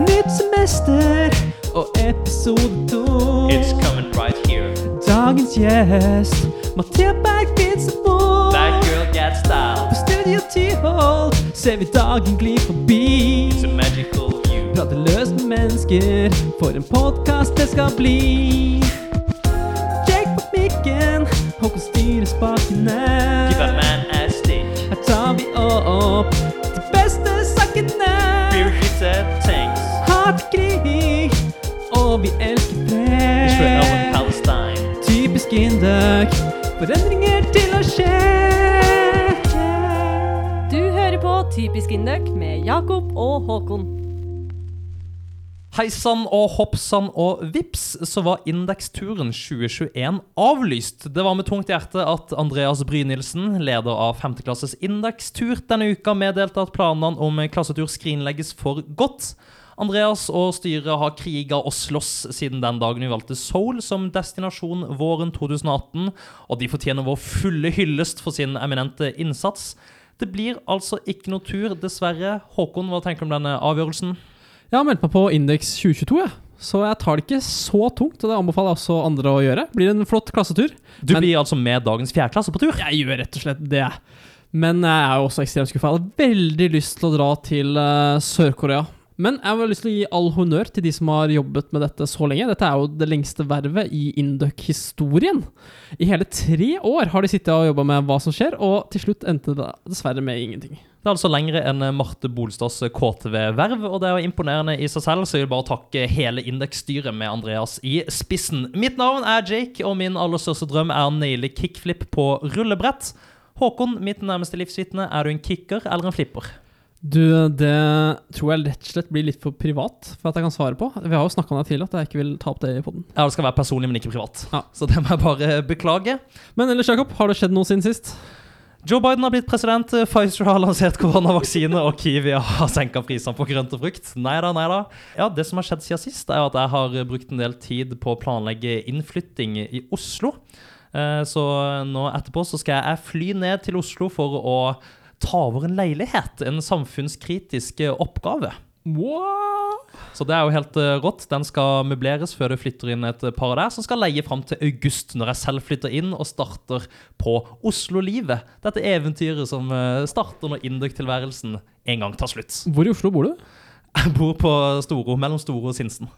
Nytt semester og episode to. It's coming right here. Dagens gjest, Mathea Berg Pinsebo. That girl got style. På Studio Tyholt ser vi dagen gli forbi. It's a magical view. Prate løst med mennesker, for en podkast det skal bli. Jake på mikken, Håkon styrer spakene. Give a man a stick. Her tar vi opp og vi elsker Israel and. Palestine. Typisk Induc, forandringer til å skje. Du hører på Typisk Induc med Jakob og Håkon. Hei sann og hopp sann og vips, så var Indeksturen 2021 avlyst. Det var med tungt hjerte at Andreas Brynildsen, leder av 5. klasses Indekstur, denne uka meddelte at planene om klassetur skrinlegges for godt. Andreas og styret har kriga og slåss siden den dagen vi valgte Seoul som destinasjon våren 2018, og de fortjener vår fulle hyllest for sin eminente innsats. Det blir altså ikke noe tur, dessverre. Håkon, hva tenker du om denne avgjørelsen? Jeg har meldt meg på Indeks 2022, jeg. Så jeg tar det ikke så tungt, og det anbefaler jeg også andre å gjøre. Blir en flott klassetur. Du Men- blir altså med dagens fjerdeklasse på tur? Jeg gjør rett og slett det. Men jeg er jo også ekstremt skuffa. Jeg hadde veldig lyst til å dra til uh, Sør-Korea. Men jeg har lyst til å gi all honnør til de som har jobbet med dette så lenge. Dette er jo det lengste vervet i Induc-historien. I hele tre år har de sittet og jobba med hva som skjer, og til slutt endte det dessverre med ingenting. Det er altså lengre enn Marte Bolstads KTV-verv, og det er jo imponerende i seg selv, så jeg vil bare takke hele Indeks-styret med Andreas i spissen. Mitt navn er Jake, og min aller største drøm er å naile kickflip på rullebrett. Håkon, mitt nærmeste livsvitne, er du en kicker eller en flipper? Du, det tror jeg rett og slett blir litt for privat for at jeg kan svare på. Vi har jo snakka om det tidligere, at jeg ikke vil ta opp det i poden. Ja, det skal være personlig, men ikke privat. Ja. Så det må jeg bare beklage. Men ellers, Jakob, har det skjedd noe siden sist? Joe Biden har blitt president, Pfizer har lansert koronavaksine, og Kiwi har senka prisene på grønt og frukt. Nei da, nei da. Ja, det som har skjedd siden sist, er at jeg har brukt en del tid på å planlegge innflytting i Oslo. Eh, Så nå etterpå så skal jeg fly ned til Oslo for å ta over en leilighet. En samfunnskritisk oppgave. What? Så det er jo helt eh, rått. Den skal møbleres før det flytter inn et par der, som skal leie fram til august, når jeg selv flytter inn og starter på Oslo-livet. Dette eventyret som eh, starter når Induk-tilværelsen en gang tar slutt. Hvor i Oslo bor du? Jeg bor på Storo, mellom Storo og Sinsen.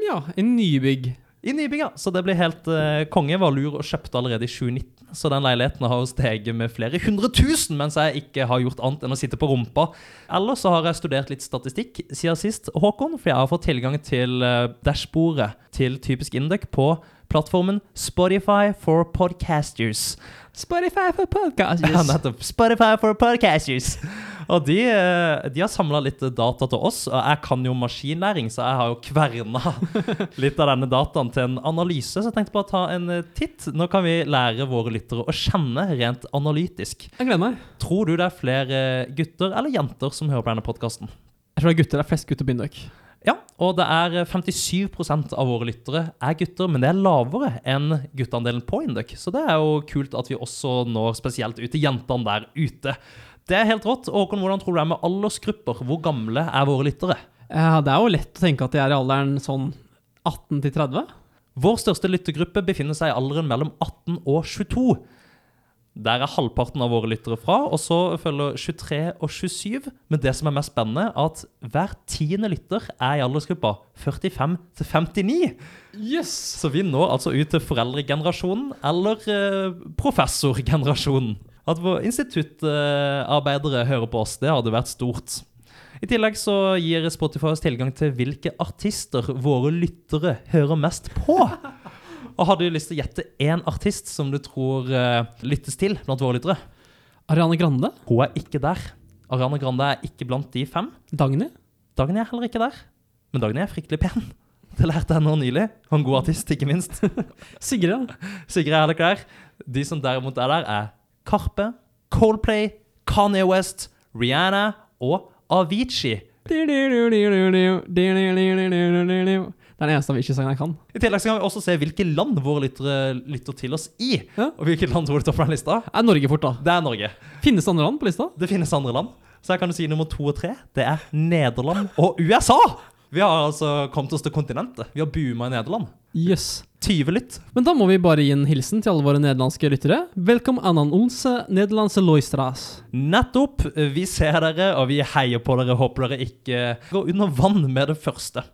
Ja, en nybygg. I nybygga. Så det blir helt uh, konge. Var lur og kjøpte allerede i 2019. Så den leiligheten har jo steget med flere hundre tusen, mens jeg ikke har gjort annet enn å sitte på rumpa. Ellers så har jeg studert litt statistikk siden sist, Håkon, for jeg har fått tilgang til uh, dashbordet til Typisk Indek på plattformen Spotify for Podcasters. Spotify for Podcasters. Ja, nettopp. Spotify for Podcasters. Og de, eh, de har samla litt data til oss, og jeg kan jo maskinlæring, så jeg har jo kverna litt av denne dataen til en analyse. Så jeg tenkte bare å ta en eh, titt. Nå kan vi lære våre lyttere å kjenne rent analytisk. Jeg gleder meg. Tror du det er flere gutter eller jenter som hører på denne podkasten? Jeg tror det er gutter. Det er flest gutter på Indøk. Ja, og det er 57% av våre lyttere er gutter, men det er lavere enn gutteandelen på Induc. Så det er jo kult at vi også når spesielt ut til jentene der ute. Det er helt rått. Håkon, hvordan tror du det er med aldersgrupper? Hvor gamle er våre lyttere? Ja, det er jo lett å tenke at de er i alderen sånn 18 til 30. Vår største lyttergruppe befinner seg i alderen mellom 18 og 22. Der er halvparten av våre lyttere fra, og så følger 23 og 27. Men det som er mest spennende, er at hver tiende lytter er i aldersgruppa 45 til 59. Yes! Så vi når altså ut til foreldregenerasjonen eller eh, professorgenerasjonen. At instituttarbeidere hører på oss, det hadde vært stort. I tillegg så gir Spotify oss tilgang til hvilke artister våre lyttere hører mest på. Og har du lyst til å gjette én artist som du tror eh, lyttes til blant våre lyttere? Ariane Grande. Hun er ikke der. Ariane Grande er ikke blant de fem. Dagny. Dagny er heller ikke der. Men Dagny er fryktelig pen. Det lærte jeg nå nylig. Og en god artist, ikke minst. Sigrid. Sigrid er heller ikke der. De som derimot er der, er Karpe, Coldplay, Kanye West, Rihanna og Avicii. Det er den eneste Avicii-sangen jeg kan. I tillegg kan vi også se hvilke land våre lyttere lytter til oss i. Ja. Og hvilke land tror du står på den lista? Er Norge fort, da? Det er Norge. Finnes det andre land på lista? Det finnes andre land. Så jeg kan jo si nummer to og tre. Det er Nederland og USA. Vi har altså kommet oss til kontinentet. Vi har booma i Nederland. Jøss. 20 litt. Men da må vi bare gi en hilsen til alle våre nederlandske lyttere. Velkommen anan onze nederlandse loistras. Nettopp. Vi ser dere, og vi heier på dere. Håper dere ikke går under vann med det første.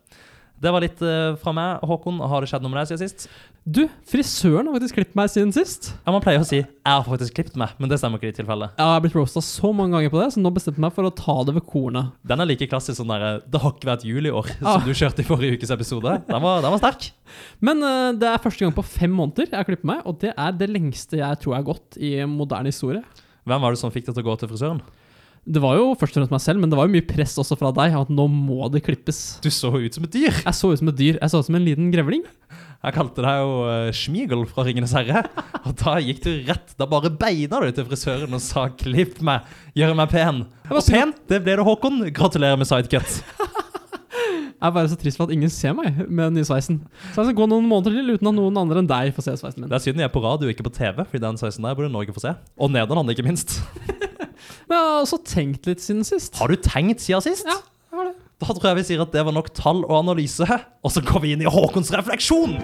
Det var litt eh, fra meg. Håkon, har det skjedd noe med deg siden sist? Du, frisøren har faktisk klippet meg siden sist. Ja, Man pleier å si 'jeg har faktisk klippet meg', men det stemmer ikke i tilfellet. Ja, Jeg har blitt roasta så mange ganger på det, så nå bestemte jeg meg for å ta det ved kornet. Den er like klassisk som der, 'det har ikke vært jul i år', Ah. som du kjørte i forrige ukes episode. Den var, den var sterk. Men uh, det er første gang på fem måneder jeg har klippet meg, og det er det lengste jeg tror jeg har gått i moderne historie. Hvem var det som fikk deg til å gå til frisøren? Det var jo først og fremst meg selv, men det var jo mye press også fra deg at nå må det klippes. Du så ut som et dyr. Jeg så ut som et dyr. Jeg så ut som en liten grevling. Jeg kalte deg jo uh, Schmiegel fra Ringenes herre. Og da gikk du rett. Da bare beina du til frisøren og sa 'klipp meg, gjør meg pen'. var Og pen, det ble det, Håkon. Gratulerer med sidecut. Jeg er bare så trist for at ingen ser meg med den nye sveisen. Så jeg skal gå noen måneder til uten at noen andre enn deg får se sveisen min. Det er synd jeg er på radio, ikke på TV, Fordi den sveisen der burde Norge få se. Og Nederland, ikke minst. Men jeg har også tenkt litt siden sist. Har du tenkt siden sist? Ja, jeg har det. Da tror jeg vi sier at det var nok tall og analyse. Og så går vi inn i Håkons refleksjon.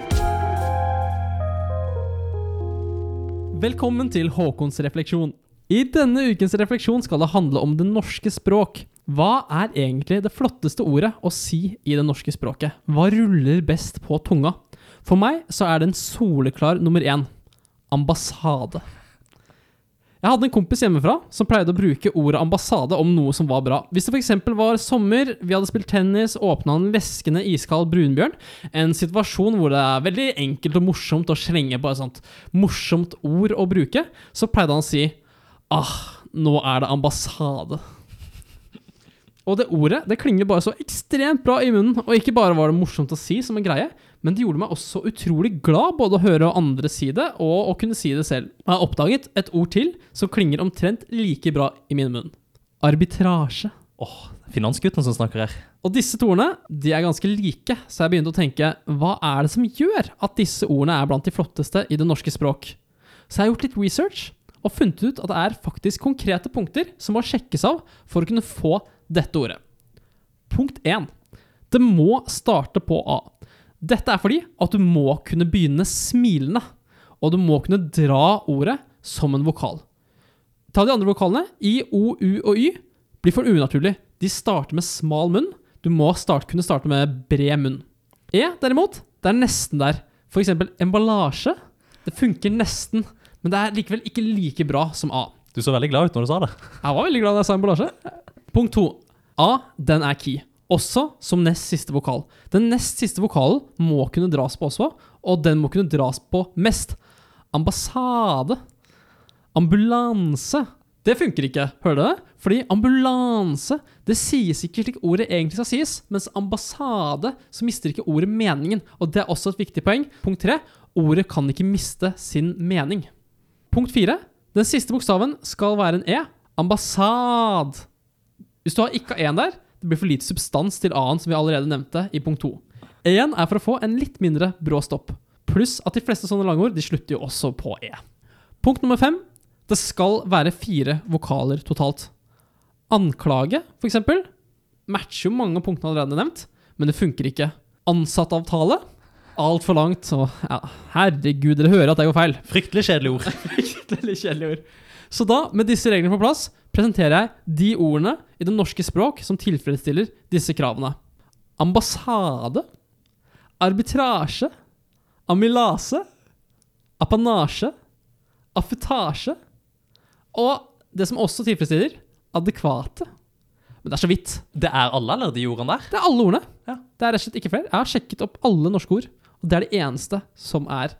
Velkommen til Håkons refleksjon. I denne ukens refleksjon skal det handle om det norske språk. Hva er egentlig det flotteste ordet å si i det norske språket? Hva ruller best på tunga? For meg så er det en soleklar nummer én. Ambassade. Jeg hadde en kompis hjemmefra som pleide å bruke ordet ambassade om noe som var bra. Hvis det f.eks. var sommer, vi hadde spilt tennis, åpna en leskende iskald brunbjørn, en situasjon hvor det er veldig enkelt og morsomt å slenge på et sånt morsomt ord å bruke, så pleide han å si ah, nå er det ambassade. Og det ordet det klinger bare så ekstremt bra i munnen, og ikke bare var det morsomt å si som en greie, men det gjorde meg også utrolig glad både å høre andre si det, og å kunne si det selv. Jeg har oppdaget et ord til som klinger omtrent like bra i min munn. Arbitrasje. Åh, finansgutten som snakker her. Og disse to ordene de er ganske like, så jeg begynte å tenke hva er det som gjør at disse ordene er blant de flotteste i det norske språk? Så jeg har gjort litt research og funnet ut at det er faktisk konkrete punkter som må sjekkes av for å kunne få dette ordet. Punkt 1. Det må starte på A. Dette er fordi at du må kunne begynne smilende, og du må kunne dra ordet som en vokal. Ta de andre vokalene. I, O, U og Y blir for unaturlig. De starter med smal munn. Du må start, kunne starte med bred munn. E, derimot, det er nesten der. Eksempel emballasje. Det funker nesten, men det er likevel ikke like bra som A. Du så veldig glad ut når du sa det. Jeg var veldig glad da jeg sa emballasje. Punkt to. A, den er key. Også som nest siste vokal. Den nest siste vokalen må kunne dras på også, og den må kunne dras på mest. Ambassade. Ambulanse. Det funker ikke, hører du det? Fordi ambulanse, det sies ikke slik ordet egentlig skal sies, mens ambassade, så mister ikke ordet meningen. Og det er også et viktig poeng. Punkt tre, ordet kan ikke miste sin mening. Punkt fire, den siste bokstaven skal være en E. Ambassad. Hvis du har ikke har en der, det blir for lite substans til A-en som vi allerede nevnte i punkt 2. E-en er for å få en litt mindre brå stopp. Pluss at de fleste sånne langord de slutter jo også på E. Punkt nummer fem. Det skal være fire vokaler totalt. Anklage, for eksempel, matcher jo mange av punktene allerede nevnt, men det funker ikke. Ansattavtale. Altfor langt. Så ja, herregud, dere hører at jeg går feil. Fryktelig kjedelig ord. Fryktelig kjedelig ord. Så da, med disse reglene på plass, presenterer jeg de ordene i det norske språk som tilfredsstiller disse kravene. Ambassade. Arbitrasje. Amylase. Apanasje. Affetasje. Og det som også tilfredsstiller, adekvate. Men det er så vidt. Det er alle eller de ordene der? Det er alle ordene. Ja. Det er rett og slett ikke flere. Jeg har sjekket opp alle norske ord, og det er det eneste som er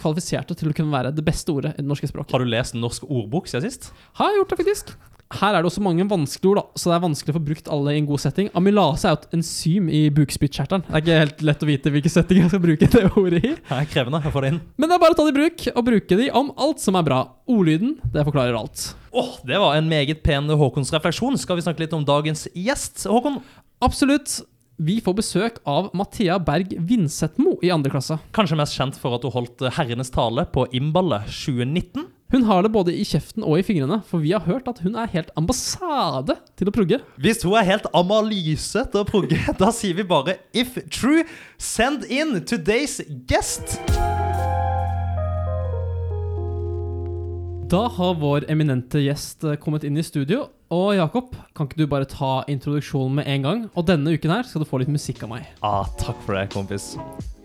kvalifiserte til å kunne være det beste ordet i det norske språket. Har du lest Norsk ordbok siden sist? Har jeg gjort det, faktisk. Her er det også mange vanskelige ord, da, så det er vanskelig å få brukt alle i en god setting. Amylase er jo et enzym i bukspyttkjertelen. Det er ikke helt lett å vite hvilken setting jeg skal bruke det ordet i. Det er krevende å få det inn. Men det er bare å ta det i bruk, og bruke de om alt som er bra. Ordlyden, det forklarer alt. Åh, Det var en meget pen Håkons refleksjon. Skal vi snakke litt om dagens gjest? Håkon, Absolutt. Vi får besøk av Mathea Berg Vindsetmo i andre klasse. kanskje mest kjent for at hun holdt herrenes tale på Imballet 2019? Hun har det både i kjeften og i fingrene, for vi har hørt at hun er helt ambassade til å progge. Hvis hun er helt Amalyse til å progge, da sier vi bare if true, send in today's guest. Da har vår eminente gjest kommet inn i studio. Og Jakob, kan ikke du bare ta introduksjonen med en gang? Og denne uken her skal du få litt musikk av meg. Ah, takk for det, kompis.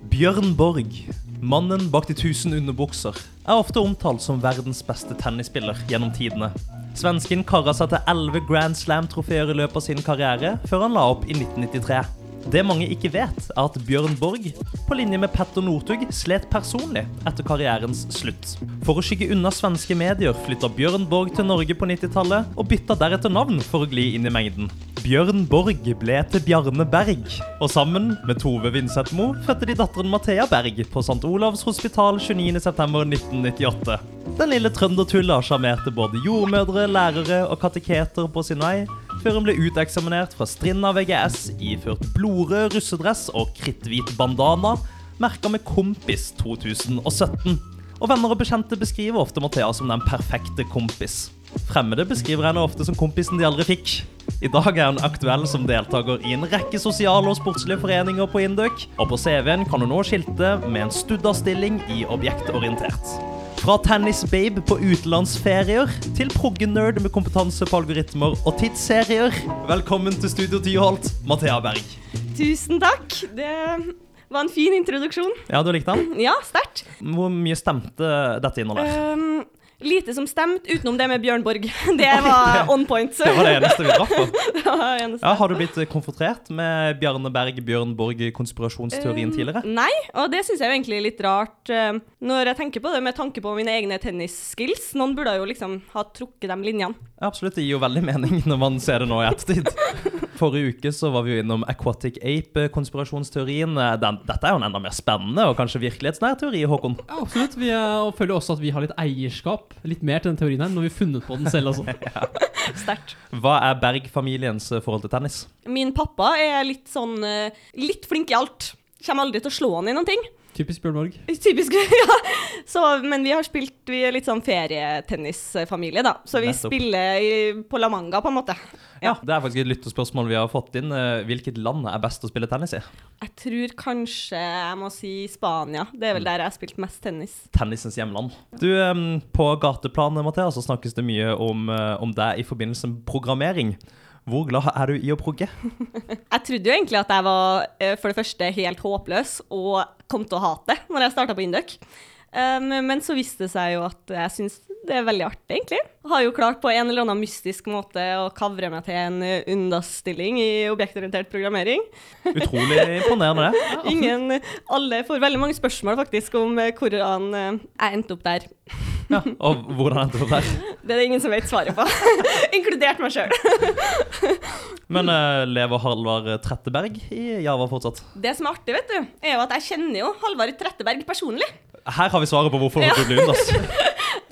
Bjørn Borg, mannen bak de tusen underbukser, er ofte omtalt som verdens beste tennisspiller gjennom tidene. Svensken kara seg til 11 Grand Slam-trofeer i løpet av sin karriere, før han la opp i 1993. Det mange ikke vet, er at Bjørn Borg, på linje med Petter Northug, slet personlig etter karrierens slutt. For å skygge unna svenske medier flytta Bjørn Borg til Norge på 90-tallet, og bytta deretter navn for å gli inn i mengden. Bjørn Borg ble til Bjarne Berg, og sammen med Tove Vindsetmo fødte de datteren Mathea Berg på St. Olavs hospital 29.9.1998. Den lille trøndertulla sjarmerte både jordmødre, lærere og kateketer på sin vei, før hun ble uteksaminert fra Strinda VGS iført blodrød russedress og kritthvit bandana, merka med Kompis 2017. Og venner og bekjente beskriver ofte Mathea som den perfekte kompis. Fremmede beskriver henne ofte som kompisen de aldri fikk. I dag er hun aktuell som deltaker i en rekke sosiale og sportslige foreninger på Indøk, og på CV-en kan hun nå skilte med en studda-stilling i objektorientert. Fra tennisbabe på utenlandsferier til proggenerd med kompetanse på algoritmer og tidsserier. Velkommen til Studio Tyholt, Mathea Berg. Tusen takk. Det var en fin introduksjon. Ja, du likte den? Ja, sterkt. Hvor mye stemte dette innholdet? Um, lite som stemt, utenom det med Bjørn Borg. Det var on point. Det var det eneste vi traff på. Ja, har du blitt konfrontert med Bjarne Berg, Bjørn Borg-konspirasjonsteorien tidligere? tidligere? Nei, og det syns jeg jo egentlig er litt rart eh, når jeg tenker på det med tanke på mine egne tennisskills. Noen burde jo liksom ha trukket de linjene. Ja, absolutt, det gir jo veldig mening når man ser det nå i ettertid. Forrige uke så var vi jo innom Aquatic Ape-konspirasjonsteorien. Dette er jo en enda mer spennende og kanskje virkelighetsnær teori, Håkon. Ja, absolutt. Vi er, og føler også at vi har litt eierskap litt mer til den teorien her, når vi har funnet på den selv også. Sterkt. Hva er Berg-familiens eh, forhold til tennis? Min pappa er litt sånn eh, litt flink i alt. Kommer aldri til å slå han i noen ting. Typisk Bjørn Borg. Typisk, ja. Så, men vi har spilt Vi er litt sånn ferietennisfamilie, da. Så vi Nettopp. spiller i, på La Manga, på en måte. Ja, Det er faktisk et lyttespørsmål vi har fått inn. Eh, Hvilket land er best å spille tennis i? Jeg tror kanskje jeg må si Spania. Det er vel der jeg har spilt mest tennis. Tennisens hjemland. Du, På gateplanet Mathea, så snakkes det mye om, eh, om deg i forbindelse med programmering. Hvor glad er du i å progge? Jeg trodde jo egentlig at jeg var eh, for det første helt håpløs og kom til å hate det når jeg starta på Induc. Um, men så viste det seg jo at jeg syns det er veldig artig, egentlig. Har jo klart på en eller annen mystisk måte å kavre meg til en eh, UNDAS-stilling i objektorientert programmering. Utrolig imponerende, det. Ingen, alle får veldig mange spørsmål faktisk om eh, hvordan jeg endte opp der. Ja, og hvordan endte du opp der? Det er det ingen som vet svaret på, inkludert meg sjøl. Men uh, lever Halvard Tretteberg i Java fortsatt? Det som er artig, vet du, er jo at jeg kjenner jo Halvard Tretteberg personlig. Her har vi svaret på hvorfor Ja. du ble UNDAS.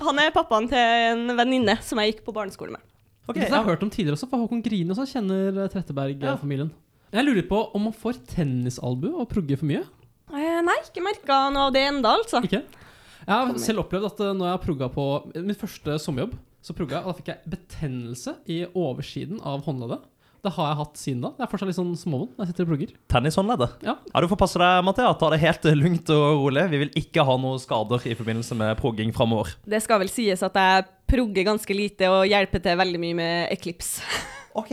Han er pappaen til en venninne som jeg gikk på barneskole med. Ok, jeg har ja. hørt om tidligere også, for Håkon Grine også kjenner eh, Tretteberg-familien. Jeg lurer på om man får tennisalbue og progge for mye? Eh, nei, ikke merka noe av det enda, altså. Ikke? Jeg har selv opplevd at eh, når jeg har progga på min første sommerjobb, så progga jeg, og da fikk jeg betennelse i oversiden av håndleddet. Det har jeg hatt siden da. Det er fortsatt litt sånn småvondt når jeg sitter og progger. Tennishåndleddet. Ja. Ja, du får passe deg, Mathea. Ta det helt eh, lugnt og rolig. Vi vil ikke ha noen skader i forbindelse med progging framover. Det skal vel sies at jeg progger ganske lite og hjelper til veldig mye med Eclipse. Ok.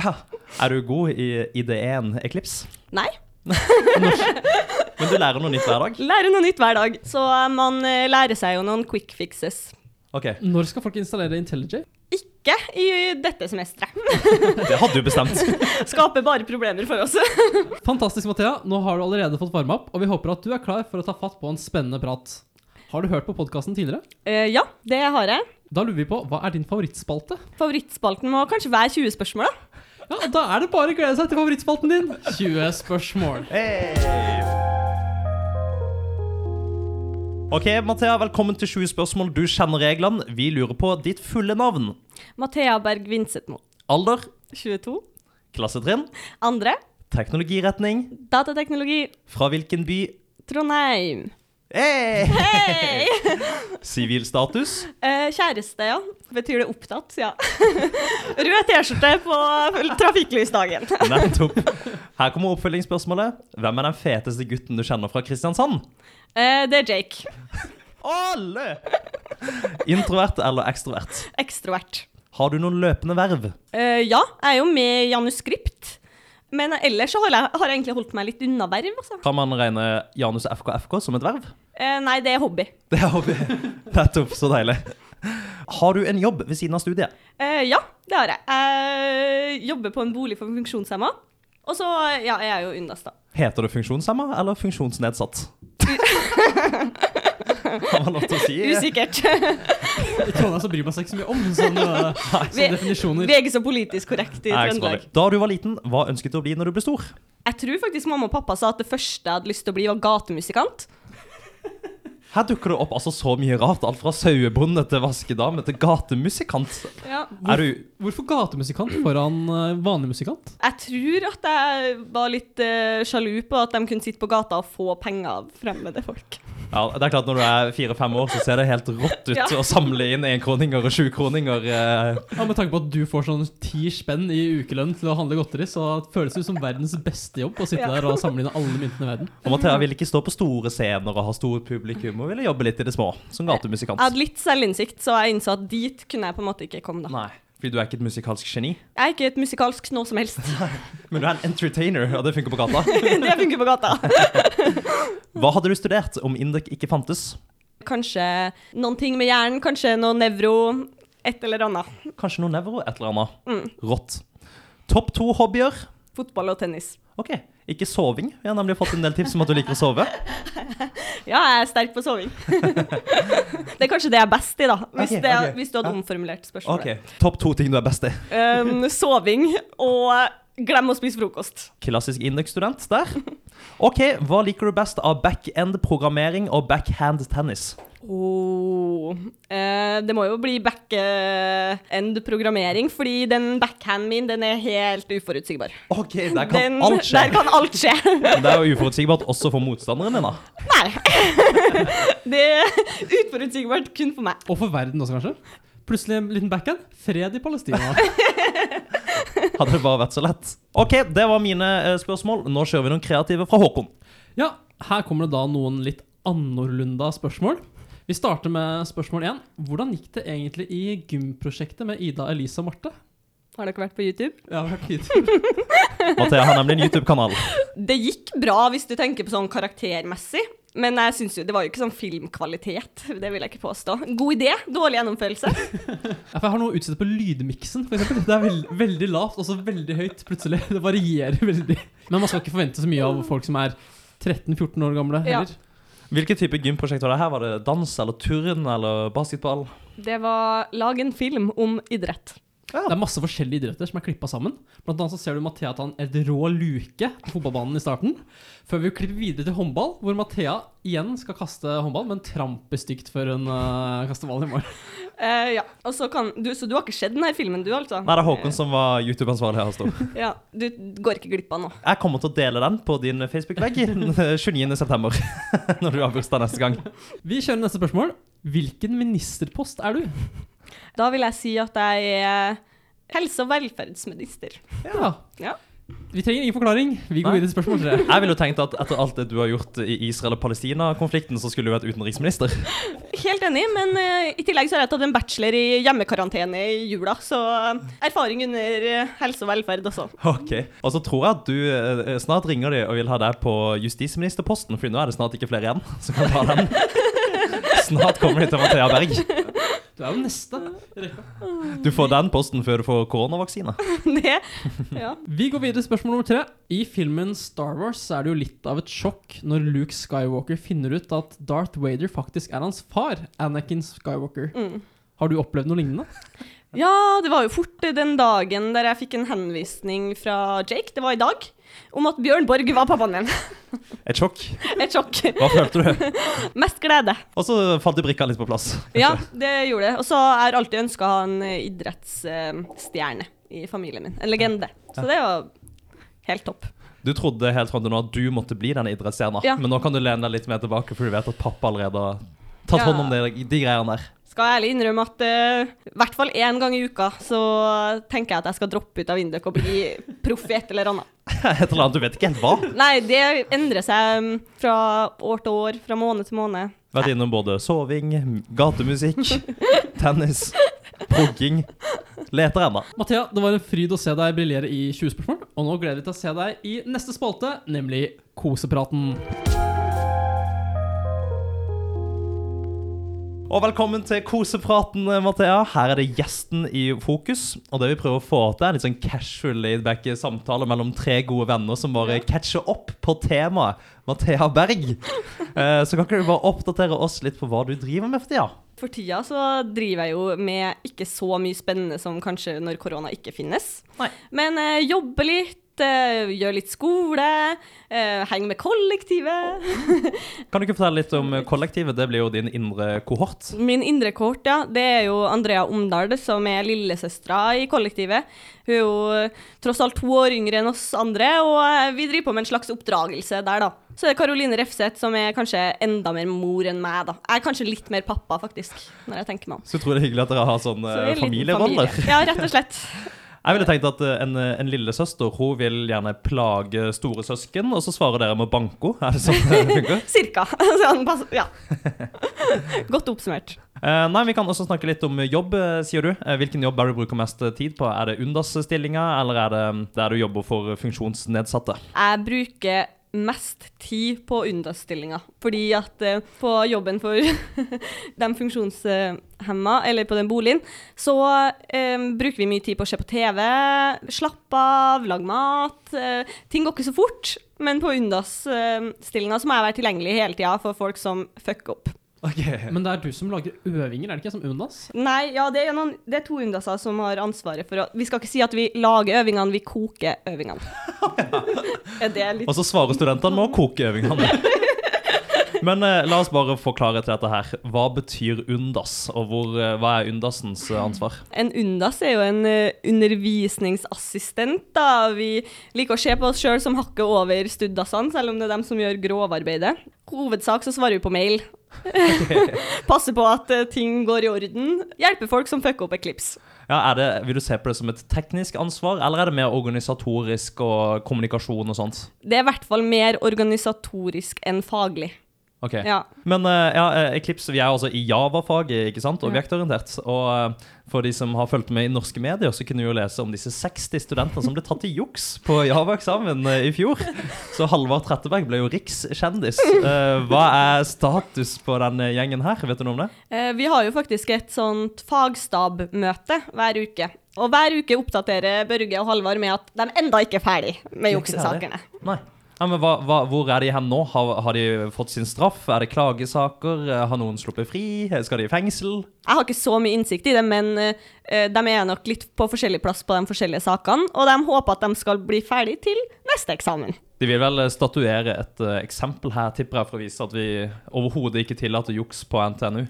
Ja. Er du god i ID1 Eclipse? Nei. Men du lærer noe nytt hver dag? Lærer noe nytt hver dag. Så eh, man eh, lærer seg jo noen quick fixes. Okay. Når skal folk installere IntelliJ? Ikke i dette semesteret. Det hadde du bestemt. Skaper bare problemer for oss. Fantastisk, Mathea. Nå har du allerede fått varme opp, og vi håper at du er klar for å ta fatt på en spennende prat. Har du hørt på podkasten tidligere? Uh, ja, det har jeg. Da lurer vi på, hva er din favorittspalte? Favorittspalten må kanskje være 20 spørsmål, da. Ja, Da er det bare å glede seg til favorittspalten din. 20 spørsmål. Ok, Mathea, velkommen til 20 spørsmål. Du kjenner reglene. Vi lurer på ditt fulle navn. Mathea Berg Vinsetmo. Alder, 22. klassetrinn, Andre. teknologiretning, Datateknologi. fra hvilken by, Trondheim. Hey! Hei! Sivilstatus? Eh, kjæreste, ja. Betyr det opptatt? Ja. Rød T-skjorte på trafikklysdagen. Nettopp. Her kommer oppfølgingsspørsmålet. Hvem er den feteste gutten du kjenner fra Kristiansand? Eh, det er Jake. Alle! Introvert eller ekstrovert? Ekstrovert. Har du noen løpende verv? Eh, ja, jeg er jo med i Januskript. Men ellers så har jeg, har jeg egentlig holdt meg litt unna verv, altså. Kan man regne Janus FKFK som et verv? Eh, nei, det er hobby. Det er hobby. Nettopp. Så deilig. Har du en jobb ved siden av studiet? Eh, ja, det har jeg. Jeg jobber på en bolig for funksjonshemma. Og så ja, jeg er jo UNNAS, da. Heter du funksjonshemma eller funksjonsnedsatt? Har man lov til å si? Usikkert. I Trondheim så bryr man seg ikke så mye om sånne, Vi- sånne definisjoner. Vi er ikke så politisk korrekt i Trøndelag. Da du var liten, hva ønsket du å bli når du ble stor? Jeg tror faktisk mamma og pappa sa at det første jeg hadde lyst til å bli, var gatemusikant. Her dukker det opp altså så mye rart. Alt fra sauebonde til vaskedame til gatemusikant. Ja. Er du Hvorfor gatemusikant foran eh, vanlig musikant? Jeg tror at jeg var litt uh, sjalu på at de kunne sitte på gata og få penger av fremmede folk. Ja, det er klart Når du er fire-fem år, så ser det helt rått ut Ja. å samle inn enkroninger og sjukroninger. Eh. Ja, Med tanke på at du får sånn ti spenn i ukelønn til å handle godteri, så føles det som verdens beste jobb å sitte Ja. der og samle inn alle myntene i verden. Og Mathea ville ikke stå på store scener og ha stort publikum, og ville jobbe litt i det små, som gatemusikant. Jeg hadde litt selvinnsikt, så jeg innså at dit kunne jeg på en måte ikke komme. da. Nei, fordi du er ikke et musikalsk geni. Jeg er ikke et musikalsk noe som helst. Men du er en entertainer, og det funker på gata. det funker på gata. Hva hadde du studert om Indek ikke fantes? Kanskje noen ting med hjernen, kanskje noe nevro, et eller annet. Kanskje noe nevro, et eller annet. Mm. Rått. Topp to hobbyer? Fotball og tennis. Ok, ikke soving. Vi har nemlig fått en del tips om at du liker å sove. Ja, jeg er sterk på soving. det er kanskje det jeg er best i, da. Hvis, okay, det, ok. hvis du hadde omformulert spørsmålet. Ok, Topp to ting du er best i. Um, soving og glem å spise frokost. Klassisk Indek-student der. Ok, hva liker du best av back-end-programmering og backhand-tennis? Oh. Eh, det må jo bli back-end-programmering, fordi den backhanden min den er helt uforutsigbar. Ok, der kan Den, alt skje. Der kan alt skje. Det er jo uforutsigbart også for motstanderen din, da. Nei. det er uforutsigbart kun for meg. Og for verden også, kanskje. Plutselig en liten backhand. Fred i Palestina. Hadde det bare vært så lett. Ok, det var mine eh, spørsmål. Nå kjører vi noen kreative fra Håkon. Ja, her kommer det da noen litt annorlunda spørsmål. Vi starter med spørsmål én. Hvordan gikk det egentlig i gymprosjektet med Ida, Elise og Marte? Har dere vært på YouTube? Jeg har på YouTube. Mathea har nemlig en YouTube-kanal. Det gikk bra hvis du tenker på sånn karaktermessig. Men jeg synes jo, det var jo ikke sånn filmkvalitet. Det vil jeg ikke påstå. God idé, dårlig gjennomførelse. Jeg har noe å utsette på lydmiksen, for eksempel. Det er veld, veldig lavt, og så veldig høyt plutselig. Det varierer veldig. Men man skal ikke forvente så mye av folk som er 13-14 år gamle Ja. heller. Hvilken type gymprosjekt var det her? Var det dans eller turn eller basketball? Det var lag en film om idrett. Det er masse forskjellige idretter som er klippa sammen. Blant annet så ser du Mathea ta en helt rå luke på fotballbanen i starten. Før vi klipper videre til håndball, hvor Mathea igjen skal kaste håndball, men tramper stygt før hun uh, kaster ballen i mål. Uh, ja, og så kan du, Så du har ikke sett denne filmen, du, altså? Nei, det er Håkon som var YouTube-ansvarlig her. Stå. Ja, Du går ikke glipp av nå. Jeg kommer til å dele den på din Facebook-vegg 29.9., når du har bursdag neste gang. Vi kjører neste spørsmål. Hvilken ministerpost er du? Da vil jeg si at jeg er helse- og velferdsminister. Ja. Ja. Vi trenger ingen forklaring. Vi går videre til spørsmål tre. Jeg ville jo tenkt at etter alt det du har gjort i Israel- og Palestina-konflikten, så skulle du vært utenriksminister. Helt enig, men eh, i tillegg så har jeg tatt en bachelor i hjemmekarantene i jula, så eh, erfaring under eh, helse og velferd også. Ok. Og så tror jeg at du snart ringer de og vil ha deg på justisministerposten, for nå er det snart ikke flere igjen som kan ta den. Snart kommer de til Mathea Berg. Du er jo neste. Du får den posten før du får koronavaksine. Det, ja. Vi går videre til spørsmål nummer tre. I filmen Star Wars er det jo litt av et sjokk når Luke Skywalker finner ut at Darth Vader faktisk er hans far, Anakin Skywalker. Mm. Har du opplevd noe lignende? ja, det var jo fort den dagen der jeg fikk en henvisning fra Jake, det var i dag, om at Bjørn Borg var pappaen min. Et sjokk. Et sjokk. Hva følte du? Mest glede. Og så falt de brikkene litt på plass. Ja, det gjorde det. Og så har jeg alltid ønska å ha en eh, idrettsstjerne i familien min. En legende. Så det var helt topp. Du trodde helt fram til nå at du måtte bli denne idrettsstjerna, Ja. men nå kan du lene deg litt mer tilbake, for du vet at pappa allerede har tatt Ja. hånd om de, de greiene der. Skal ærlig innrømme at eh, i hvert fall én gang i uka så tenker jeg at jeg skal droppe ut av Induc og bli proff i et eller annet. Et eller annet, du vet ikke helt hva. Nei, det endrer seg mm, fra år til år, fra måned til måned. Vært innom både soving, gatemusikk, tennis, progging. Leter ennå. Mathea, det var en fryd å se deg briljere i 20 spørsmål, og nå gleder vi til å se deg i neste spalte, nemlig Kosepraten. Og velkommen til kosepraten, Mathea. Her er det gjesten i fokus. Og det vi prøver å få til, er litt sånn casual laidback samtale mellom tre gode venner som bare catcher opp på temaet Mathea Berg. Eh, Så kan ikke du bare oppdatere oss litt på hva du driver med for tida? For tida så driver jeg jo med ikke så mye spennende som kanskje når korona ikke finnes. Nei. Men eh, jobber litt, gjør litt skole, eh, henger med kollektivet. Kan du ikke fortelle litt om kollektivet? Det blir jo din indre kohort. Min indre kohort, ja, det er jo Andrea Omdal, som er lillesøstera i kollektivet. Hun er jo eh, tross alt to år yngre enn oss andre, og eh, vi driver på med en slags oppdragelse der, da. Så det er det Karoline Refseth, som er kanskje enda mer mor enn meg, da. Jeg er kanskje litt mer pappa, faktisk, når jeg tenker meg om. Så utrolig hyggelig at dere har sånne er liten familieroller. familie. Ja, rett og slett. Jeg ville tenkt at eh, en, en lillesøster hun vil gjerne plage store søsken, og så svarer dere med banko. Er det sånn det funker? Cirka. Ja. Godt oppsummert. Eh, nei, Vi kan også snakke litt om jobb, eh, sier du. Eh, hvilken jobb er du bruker mest tid på? Er det Undas-stillinga, eller er det mm, der du jobber for funksjonsnedsatte? Jeg bruker mest tid på understillinga, fordi at eh, på jobben for de funksjonshemma, eller på den boligen, så eh, bruker vi mye tid på å se på TV, slappe av, lage mat. Eh, ting går ikke så fort, men på understillinga så må jeg være tilgjengelig hele tida for folk som fucker opp. Men det er du som lager øvinger, er det ikke som Undas? Nei, ja, det er, noen, det er to undaser som har ansvaret for å Vi skal ikke si at vi lager øvingene, vi koker øvingene. er det litt Og så svarer studentene med å koke øvingene. Men eh, la oss bare få klarhet til dette her. Hva betyr Undas, og hvor, eh, hva er Undasens eh, ansvar? En undas er jo en eh, undervisningsassistent, da. Vi liker å se på oss sjøl som hakket over studdassene, selv om det er dem som gjør grovarbeidet. Hovedsak så svarer vi på mail. Passer på at eh, ting går i orden. Hjelper folk som fucker opp Eclipse. Ja, er det, vil du se på det som et teknisk ansvar, eller er det mer organisatorisk og kommunikasjon og sånt? Det er i hvert fall mer organisatorisk enn faglig. Ok. Ja. Men uh, ja, eh, Eclipse, vi er altså i Java-faget, ikke sant? Objektorientert. Og uh, for de som har fulgt med i norske medier, så kunne vi jo lese om disse 60 studentene som ble tatt i juks på Java-eksamen uh, i fjor. Så Halvard Tretteberg ble jo rikskjendis. Eh, hva er status på denne gjengen her? Vet du noe om det? Eh, Vi har jo faktisk et sånt fagstabmøte hver uke. Og hver uke oppdaterer Børge og Halvard med at de enda ikke er ferdig med juksesakene. Nei. Ja, men hva, hva, hvor er de hen nå? Har, har de fått sin straff? Er det klagesaker? Eh, Har noen sluppet fri? Skal de i fengsel? Jeg har ikke så mye innsikt i det, men eh, de er nok litt på forskjellig plass på de forskjellige sakene, og de håper at de skal bli ferdig til neste eksamen. De vil vel statuere et uh, eksempel her, tipper jeg, for å vise at vi overhodet ikke tillater juks på NTNU.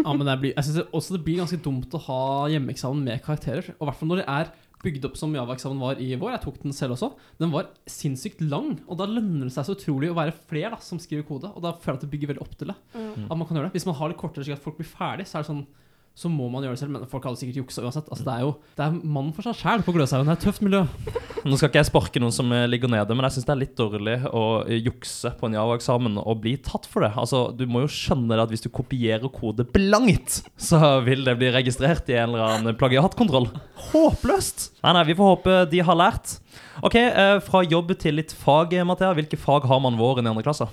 Ja, men det blir, jeg synes også det blir ganske dumt å ha hjemmeeksamen med karakterer. Og i hvert fall når det er bygd opp som Java-eksamen var i vår. Jeg tok den selv også. Den var sinnssykt lang, og da lønner det seg så utrolig å være flere da, som skriver kode. Og da føler jeg at det bygger veldig opp til det. At man kan gjøre det. Hvis man har det kortere slik at folk blir ferdig, så er det sånn så må man gjøre det selv, men folk hadde sikkert juksa uansett. Altså, det er jo det er mann for seg sjæl på Gløshaugen. Det er et tøft miljø. Nå skal ikke jeg sparke noen som eh, ligger nede, men jeg syns det er litt dårlig å eh, jukse på en Java-eksamen og bli tatt for det. Altså, Du må jo skjønne det at hvis du kopierer kode blankt, så vil det bli registrert i en eller annen plagiatkontroll. Håpløst! Nei, nei, vi får håpe de har lært. Ok, eh, Fra jobb til litt fag, Mathea. Hvilke fag har man våren i andre klasse?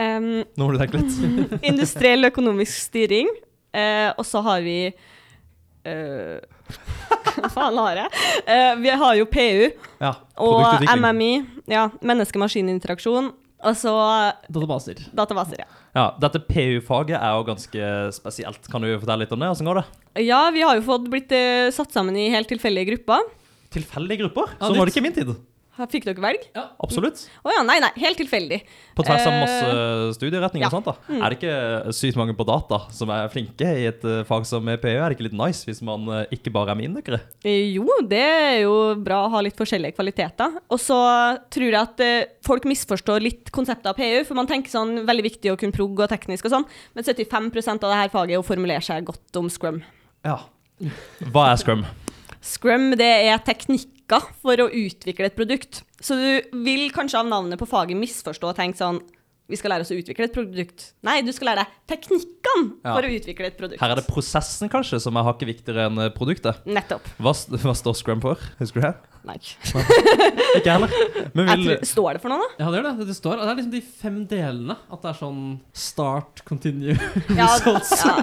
Um, Nå må du tenke litt. industriell økonomisk styring, eh, og så har vi eh, Hva faen har jeg? Eh, vi har jo PU Ja, og. MMI, ja, menneske-maskin-interaksjon, og så Databaser. databaser, ja. Ja, Dette PU-faget er jo ganske spesielt. Kan du fortelle litt om det? Hvordan går det? Ja, vi har jo fått blitt eh, satt sammen i helt tilfeldige grupper. Tilfeldige grupper? Ja, Sånn var det ikke i min tid. Fikk dere velg? Ja, Absolutt. Å ja, nei, nei, helt tilfeldig. På tvers av Eh, masse studieretninger ja. og sånt. da. Er det ikke sykt mange på data som er flinke i et eh, fag som PU? Er det ikke litt nice hvis man eh, ikke bare er med inndøkkere? Eh, Jo, det er jo bra å ha litt forskjellige kvaliteter. Og så tror jeg at eh, folk misforstår litt konseptet av PU, for man tenker sånn veldig viktig å kunne prog og teknisk og sånn, men 75% av det her faget er å formulere seg godt om scrum. Ja. Hva er scrum? Scrum det er teknikker for å utvikle et produkt. Så du vil kanskje av navnet på faget misforstå og tenke sånn vi skal lære oss å utvikle et produkt. Nei, du skal lære deg teknikkene Ja. for å utvikle et produkt. Her er det prosessen kanskje som er hakket viktigere enn eh, produktet. Nettopp. Hva, hva står scrum for? Husker du det? Nei. Ikke heller. Men vil, tror, står det for noe, da? Ja, det gjør det. Det står Det er liksom de fem delene. At det er sånn start, continue, Ja, results, ja.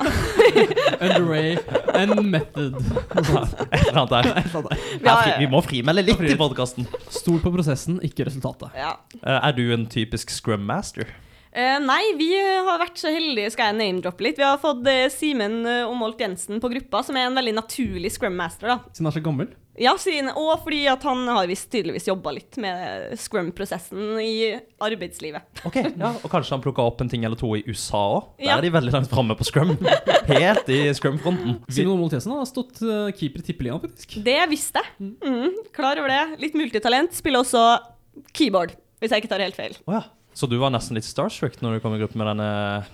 underway and method. Et eller annet der. Et eller annet der. Ja, Her vi må frimelde litt i podkasten. Stol på prosessen, ikke resultatet. ja. Er du en typisk scrum master? Uh, nei, vi har vært så heldige, skal jeg name-droppe litt. Vi har fått uh, Simen uh, og Molt Jensen på gruppa, som er en veldig naturlig scrum master. da. Siden han er så gammel. Ja, siden, Og fordi at han har visst tydeligvis jobba litt med scrum-prosessen i arbeidslivet. Ok, ja, Og kanskje han plukka opp en ting eller to i USA òg? Der Ja. er de veldig langt framme på scrum. Helt i scrum-fronten. Simon Moltesen har stått eh, keeper i tippeligaen, faktisk. Det visste jeg. Mm, klar over det. Litt multitalent. Spiller også keyboard, hvis jeg ikke tar helt feil. Oh, ja. Så du var nesten litt starstruck når du kom i gruppe med denne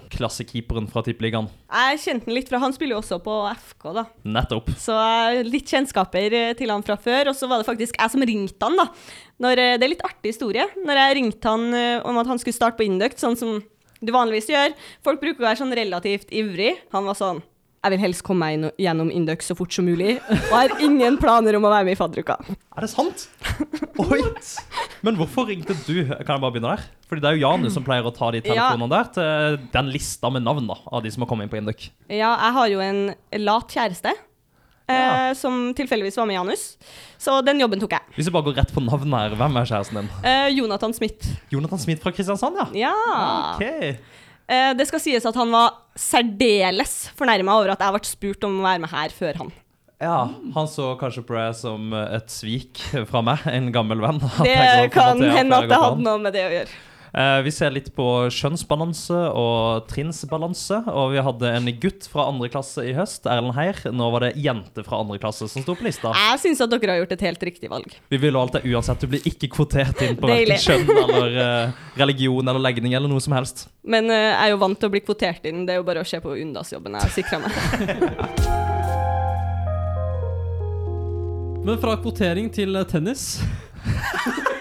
klassekeeperen fra Tippeligaen? Jeg kjente han litt fra Han spiller jo også på FK, da. Nettopp. Så litt kjennskaper eh, til han fra før. Og så var det faktisk jeg som ringte han, da. Når, eh, det er litt artig historie. Når jeg ringte han eh, om at han skulle starte på Induct, sånn som du vanligvis gjør. Folk bruker å være sånn relativt ivrig. Han var sånn Jeg vil helst komme meg gjennom Indux så fort som mulig, og har ingen planer om å være med i fadderuka. Er det sant? Oi! Men hvorfor ringte du? Kan jeg bare begynne der? Fordi det er jo Janus som pleier å ta de telefonene der til den lista med navn da, av de som har kommet inn på Indux. Ja, jeg har jo en lat kjæreste. Eh, Ja. Som tilfeldigvis var med Janus. Så den jobben tok jeg. Hvis vi bare går rett på navnet her, hvem er kjæresten din? Eh, Jonathan Smith. Jonathan Smith fra Kristiansand, ja. Ja. Ok. Eh, det skal sies at han var særdeles fornærma over at jeg ble spurt om å være med her før han. Ja, Han så kanskje på det som et svik fra meg, en gammel venn. Det kan hende at det hadde noe med det å gjøre. Eh, vi ser litt på kjønnsbalanse og trinnsbalanse. Og vi hadde en gutt fra andre klasse i høst, Erlend Heier. Nå var det jente fra andre klasse som sto på lista. Jeg syns at dere har gjort et helt riktig valg. Vi vil jo alltid uansett, du blir ikke kvotert inn på verken kjønn eller eh, religion eller legning eller noe som helst. Men eh, jeg er jo vant til å bli kvotert inn. Det er jo bare å se på Undas-jobben jeg har sikra meg. Men fra kvotering til tennis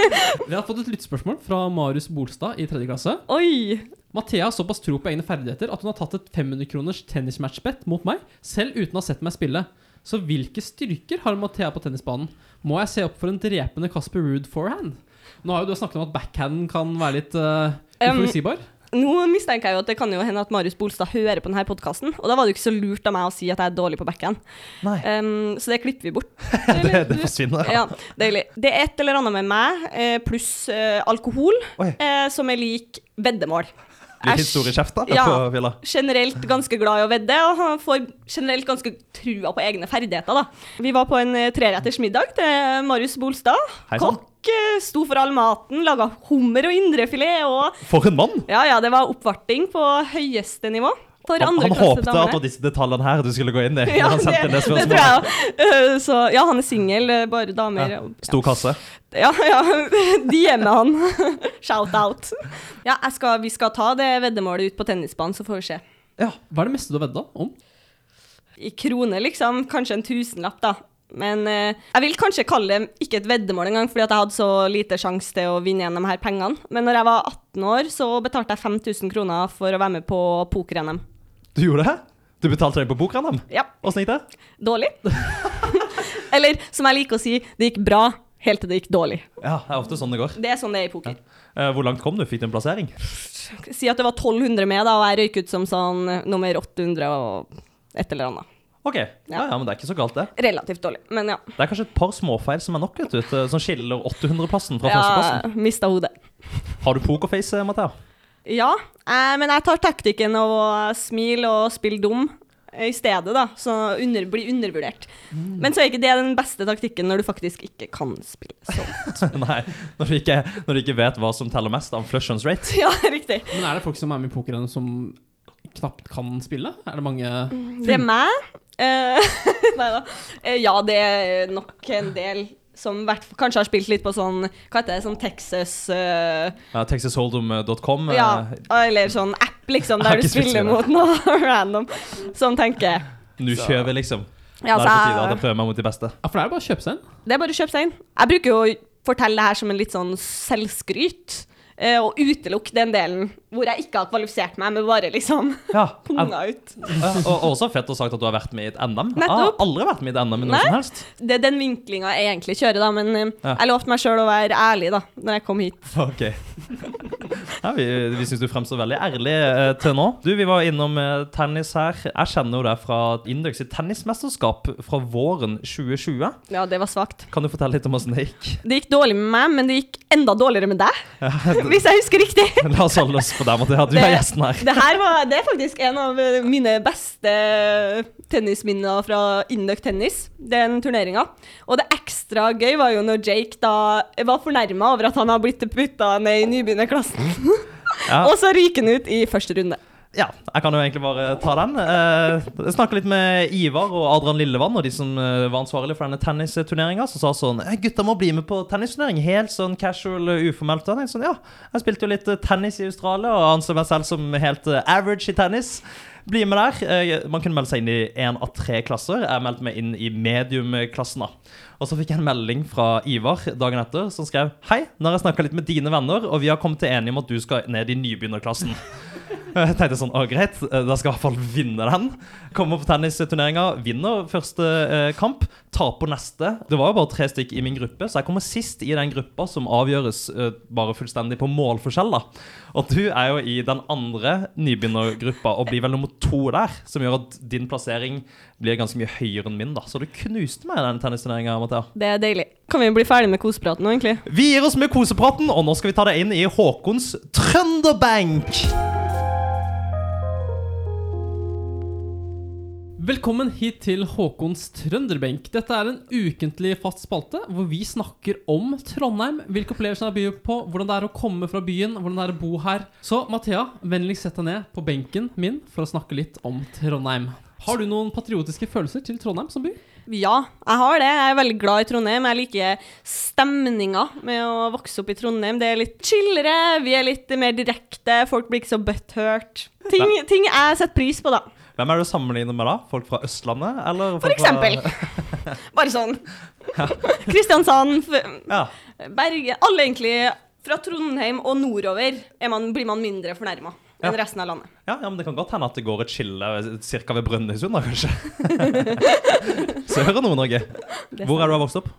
Vi har fått et lyttspørsmål fra Marius Bolstad i tredje klasse. Oi! Mathea har såpass tro på egne ferdigheter at hun har tatt et 500 kroners tennismatchbet mot meg, selv uten å ha sett meg spille. Så hvilke styrker har Mathea på tennisbanen? Må jeg se opp for en drepende Casper Ruud forehand? Nå har jo du snakket om at backhanden kan være litt uh, Um, uforutsigbar. Nå mistenker jeg jo at det kan jo hende at Marius Bolstad hører på denne podkasten, og da var det jo ikke så lurt av meg å si at jeg er dårlig på backhand. Um, så det klipper vi bort. Det, det forsvinner. Ja, deilig. Det er et eller annet med meg, eh, pluss eh, alkohol, Oi. eh, som er lik veddemål. Litt historiekjeft da, Ja. på. Generelt ganske glad i å vedde, og får generelt ganske trua på egne ferdigheter. da. Vi var på en eh, treretters middag til Marius Bolstad. Hei. Kokk eh, sto for all maten, laga hummer og indrefilet og For en mann! Ja ja, det var oppvarting på høyeste nivå. For Han, andre han håpte at det var disse detaljene her du skulle gå inn i. Ja, han det, det det tror jeg òg. så ja, han er singel, eh, bare damer. Ja. Stor kasse. Ja, ja. De er med han. Shout-out. Ja, jeg skal, vi skal ta det veddemålet ut på tennisbanen, så får vi se. Ja, Hva er det meste du har vedda om? I kroner, liksom. Kanskje en tusenlapp, da. Men eh, jeg vil kanskje kalle det ikke et veddemål engang, fordi at jeg hadde så lite sjanse til å vinne igjen de her pengene. Men når jeg var 18 år, så betalte jeg 5000 kroner for å være med på poker-NM. Du gjorde det? Du betalte deg på poker-NM? Ja, Åssen gikk det? dårlig. Eller som jeg liker å si, det gikk bra helt til det gikk dårlig. Ja, det er ofte sånn det går. Det er sånn det er i poker. Ja. hvor langt kom du? Fikk du en plassering? Si at det var 1200 med, da, og jeg røyk ut som sånn eh, nummer 800 og et eller annet. Ok, ja. ja, men det er ikke så galt det. Relativt dårlig, men ja. Det er kanskje et par småfeil som er nok, vet du, som skiller 800-plassen fra førsteplassen. Ja, mista hodet. Har du pokerface, Mathea? Ja, eh, men jeg tar taktikken av å smile og spille dum. i stedet, da. Så under, blir undervurdert. Mm. Men så er ikke det den beste taktikken når du faktisk ikke kan spille sånt. Nei, når du, ikke, når du ikke vet hva som teller mest av flush-ons rate. Ja, riktig. Men er det folk som er med i pokeren som knapt kan spille? Er det mange Det er meg. Eh, Nei da. Eh, ja, det er nok en del som hvert, kanskje har spilt litt på sånn Hva heter det? Sånn Texas uh, Ja, Texasholdom.com? Uh, Ja, eller sånn app, liksom, der du spiller mot noe random. Sånn tenker jeg. Nå kjører vi, liksom. Ja, da er det på tide at jeg- jeg prøver meg mot de beste. Ja, for det er jo bare å kjøpe seg inn. Det er bare å kjøpe seg inn. Jeg bruker jo å fortelle det her som en litt sånn selvskryt. Uh, Og utelukke den delen hvor jeg ikke har kvalifisert meg, men bare liksom Ja, punga ut. Ja, og også fett å sagt at du har vært med i et NM. Jeg har Nettopp. aldri vært med i et NM i noe Nei. som helst. Det er den vinklinga jeg egentlig kjører, da, men eh, Ja. jeg lovte meg sjøl å være ærlig da når jeg kom hit. Ok. Ja, vi vi syns du fremstår veldig ærlig eh, til nå. Du, Vi var innom eh, tennis her. Jeg kjenner jo deg fra Indøk sitt tennismesterskap fra våren 2020. Ja, det var svakt. Kan du fortelle litt om åssen det gikk? Det gikk dårlig med meg, men det gikk enda dårligere med deg, hvis jeg husker riktig. La oss holde oss på deg, Mathea. Du Det- er gjesten her. Det her var, det er faktisk en av eh, mine beste tennisminner fra Induc Tennis, den turneringa. Og det ekstra gøy var jo når Jake da var fornærma over at han har blitt putta ned i nybegynnerklassen. Ja. Og så ryker han ut i første runde. Ja, jeg kan jo egentlig bare ta den. Eh, Jeg snakka litt med Ivar og Adrian Lillevann og de som eh, var ansvarlige for denne tennisturneringa, som sa sånn «Eh, Gutta må bli med på tennisturnering. Helt sånn casual, eh, uformelt. Jeg sånn, ja, jeg spilte jo litt tennis i Australia og anser meg selv som helt average i tennis. Bli med der. Man kunne melde seg inn i én av tre klasser. Jeg meldte meg inn i medium-klassen. da. Og så fikk jeg en melding fra Ivar dagen etter som skrev Hei, nå har jeg snakka litt med dine venner, og vi har kommet til enige om at du skal ned i nybegynnerklassen. Jeg tenkte sånn, å greit, eh, da skal jeg i hvert fall vinne den. Kommer på tennisturneringa, vinner første eh, kamp, taper neste. Det var jo bare tre stykker i min gruppe, så jeg kommer sist i den gruppa som avgjøres eh, bare fullstendig på målforskjell. da. Og du er jo i den andre nybegynnergruppa og blir vel nummer to der, som gjør at din plassering blir ganske mye høyere enn min. da. Så du knuste meg i den tennisturneringa, Mathea. Det er deilig. Kan vi bli ferdig med kosepraten nå, egentlig? Vi gir oss med kosepraten, og nå skal vi ta deg inn i Håkons Trønderbenk. Velkommen hit til Håkons trønderbenk. Dette er en ukentlig fast spalte hvor vi snakker om Trondheim, hvilke opplevelser det byr på, hvordan det er å komme fra byen, hvordan det er å bo her. Så Mathea, vennligst sett deg ned på benken min for å snakke litt om Trondheim. Har du noen patriotiske følelser til Trondheim som by? Ja, jeg har det. Jeg er veldig glad i Trondheim. Jeg liker stemninga med å vokse opp i Trondheim. Det er litt chillere, vi er litt mer direkte, folk blir ikke så butthurt. Ting, ting jeg setter pris på, da. Hvem er du sammenligner med da? Folk fra Østlandet? Eller For eksempel. fra-. Bare sånn. Kristiansand, Ja. Bergen Alle egentlig fra Trondheim og nordover er man, blir man mindre fornærma enn Ja. resten av landet. Ja, ja, men det kan godt hende at det går et skille ca. ved Brønnøysund, da, kanskje. Sør- og Nord-Norge. Hvor er du har vokst opp?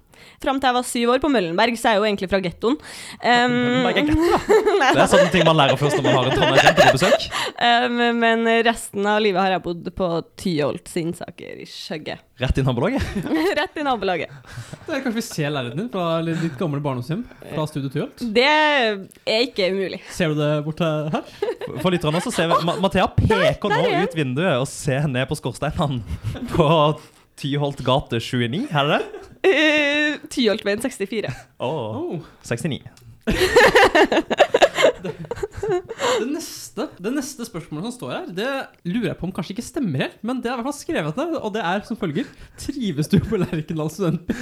Fram til jeg var syv år på Møllenberg, så er jeg jo egentlig fra gettoen. Um, Møllenberg er getto, Det er sånne ting man lærer først når man har en trondheimsjente på besøk. um, men resten av livet har jeg bodd på Tyholt Sinnsaker, i Skjøgge. Rett i nabolaget. Rett i nabolaget. Det er kanskje vi ser leiligheten din fra ditt gamle barndomshjem fra Studio Tyholt. Det er ikke umulig. Ser du det borte her? For lytterne så ser vi Mathea peker nå der ut vinduet og ser ned på skorsteinene på Tyholt gate 29. Er det det? Uh, Tyholtveien 64. Åh, Oh. 69. Det neste, det neste spørsmålet som står her, det lurer jeg på om kanskje ikke stemmer helt, men det er i hvert fall skrevet ned, og det er som følger. Trives du på Lerkendal studentby?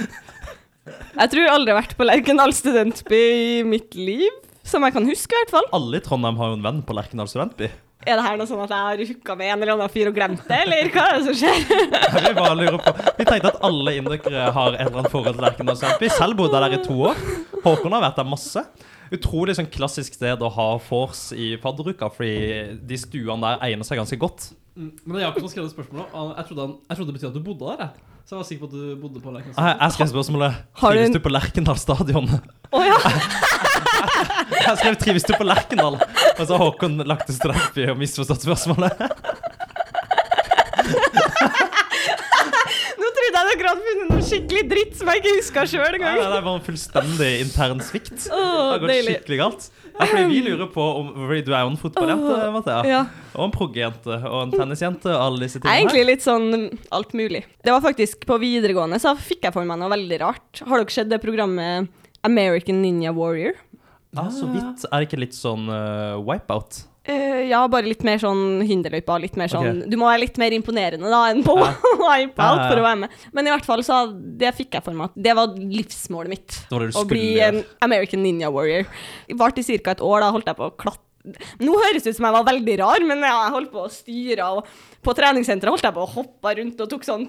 Jeg tror jeg aldri har vært på Lerkendal studentby i mitt liv. Som jeg kan huske, i hvert fall. Alle i Trondheim har jo en venn på Lerkendal studentby. Er det her noe sånn at jeg har hooka med en eller annen fyr og glemt det, eller hva er det som skjer? Vi bare lurer på Vi tenkte at alle indere har et eller annet forhold til Lerkendal studentby. Selv bodde jeg der i to år. Håkon har vært der masse. Utrolig sånn klassisk sted å ha vors i fadderuka, fordi de stuene der egner seg ganske godt. Mm, Men det er Jakob som skrev det spørsmålet. Jeg trodde, han, jeg trodde det betydde at du bodde der. Jeg. Så jeg var sikker på at du bodde på Jeg, Lerkendal. jeg skrev spørsmålet Trives en- du på Lerkendal stadion? Å ja. Jeg skrev 'Trives du på Lerkendal?' Og så har Håkon lagt en straff i og misforstått spørsmålet. Nå trodde jeg hadde akkurat funnet noe skikkelig dritt som jeg ikke huska sjøl Nei, Ja, det er bare en fullstendig intern svikt. Det har gått deilig. skikkelig galt. Ja, fordi vi lurer på om Fordi du er jo en fotballjente, Mathea. Ja. Og en proggjente og en tennisjente og alle disse Jeg er tingene. egentlig litt sånn alt mulig. Det var faktisk på videregående så fikk jeg for meg noe veldig rart. Har dere sett det programmet American Ninja Warrior? Ja, så vidt. Er det ikke litt sånn uh, wipeout? Uh, ja, bare litt mer sånn hinderløypa. Litt mer sånn okay. Du må være litt mer imponerende da enn på Ja. Wipeout for å være med. Men i hvert fall så det fikk jeg for meg det var livsmålet mitt. Det var det Å bli en American Ninja Warrior. Det varte i ca. et år. Da holdt jeg på å klatre Nå høres det ut som jeg var veldig rar, men ja, jeg holdt på å styre. Og på treningssenteret holdt jeg på å hoppe rundt og tok sånn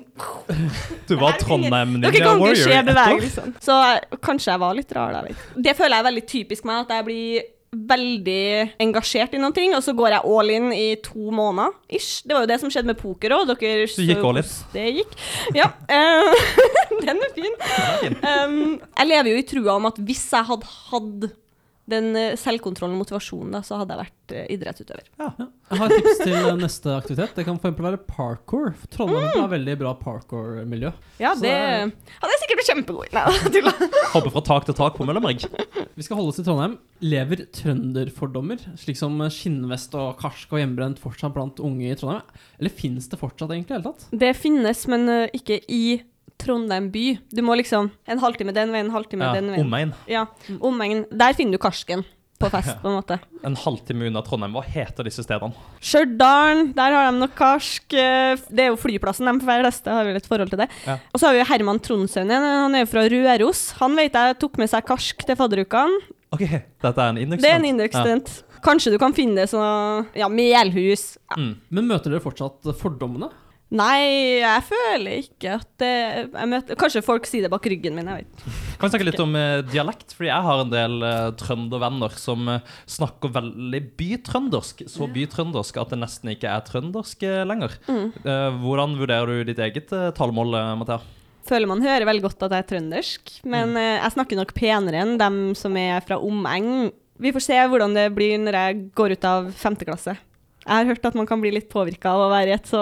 Du var er Trondheim ingen- Dere Ninja kan ikke Warrior se bevegelsene. Så kanskje jeg var litt rar, da. Det føler jeg er veldig typisk meg, at jeg blir veldig engasjert i noen ting, og så går jeg all in i to måneder. Ish. Det var jo det som skjedde med poker òg. Dere Du gikk all in. Det gikk. Ja. eh, den er fin. fin. Um, jeg lever jo i trua om at hvis jeg hadde hatt den eh, selvkontrollen og motivasjonen, da, så hadde jeg vært idrettsutøver. idrettsutøver. Jeg har et tips til eh, neste aktivitet. Det kan for være parkour. Trondheim har veldig bra parkour-miljø. Ja, Så det det hadde jeg sikkert blitt kjempegod i. Hoppe fra tak til tak på Møllermrigg. Vi skal holde oss i Trondheim. Lever trønderfordommer, slik som skinnvest og karsk og hjemmebrent, fortsatt blant unge i Trondheim? Eller finnes det fortsatt egentlig i hele tatt? Det finnes, men eh, ikke i Trondheim by. Du må liksom en halvtime den veien, en halvtime Ja, den veien. Omegn. Ja, omegn. Der finner du karsken på fest, på en måte. En halvtime unna Trondheim. Hva heter disse stedene? Stjørdal, der har de nok karsk. eh, Det er jo flyplassen de fleste har vel et forhold til det. Ja. Og så har vi Herman Trondshaugen, han er jo fra Røros. Han vet jeg tok med seg karsk til fadderukene. Ok, dette er en indeksstudent? Det er en indøkstudent. Kanskje du kan finne det sånn Ja, melhus. Ja. Mm. Men møter dere fortsatt fordommene? Nei, jeg føler ikke at det møter, Kanskje folk sier det bak ryggen min, jeg vet Kan vi snakke litt om eh, dialekt? Fordi jeg har en del eh, trøndervenner som eh, snakker veldig bytrøndersk. Så bytrøndersk at det nesten ikke er trøndersk eh, lenger. Mm. Eh, hvordan vurderer du ditt eget uh, talemål, eh, Mathea? Føler man hører veldig godt at jeg er trøndersk, men eh, jeg snakker nok penere enn dem som er fra omegn. Vi får se hvordan det blir når jeg går ut av femte klasse. Jeg har hørt at man kan bli litt påvirka av å være i et så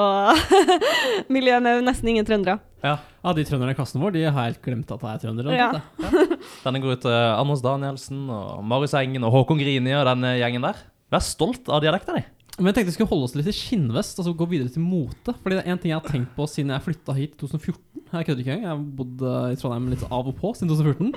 miljø med nesten ingen trøndere. Ja. Ah, De trønderne i klassen vår de har helt glemt at det er trøndere. Ja. ja. Denne går ut til Anders Danielsen og Marius Engen og Håkon Grini og den eh, gjengen der. Vær stolt av dialekta di. Men jeg tenkte vi skulle holde oss litt i skinnvest og altså gå videre til mote. Fordi det er en ting jeg har tenkt på siden jeg flytta hit i 2014. Jeg kødder ikke engang. Jeg har bodd eh, i Trondheim litt av og på siden 2014.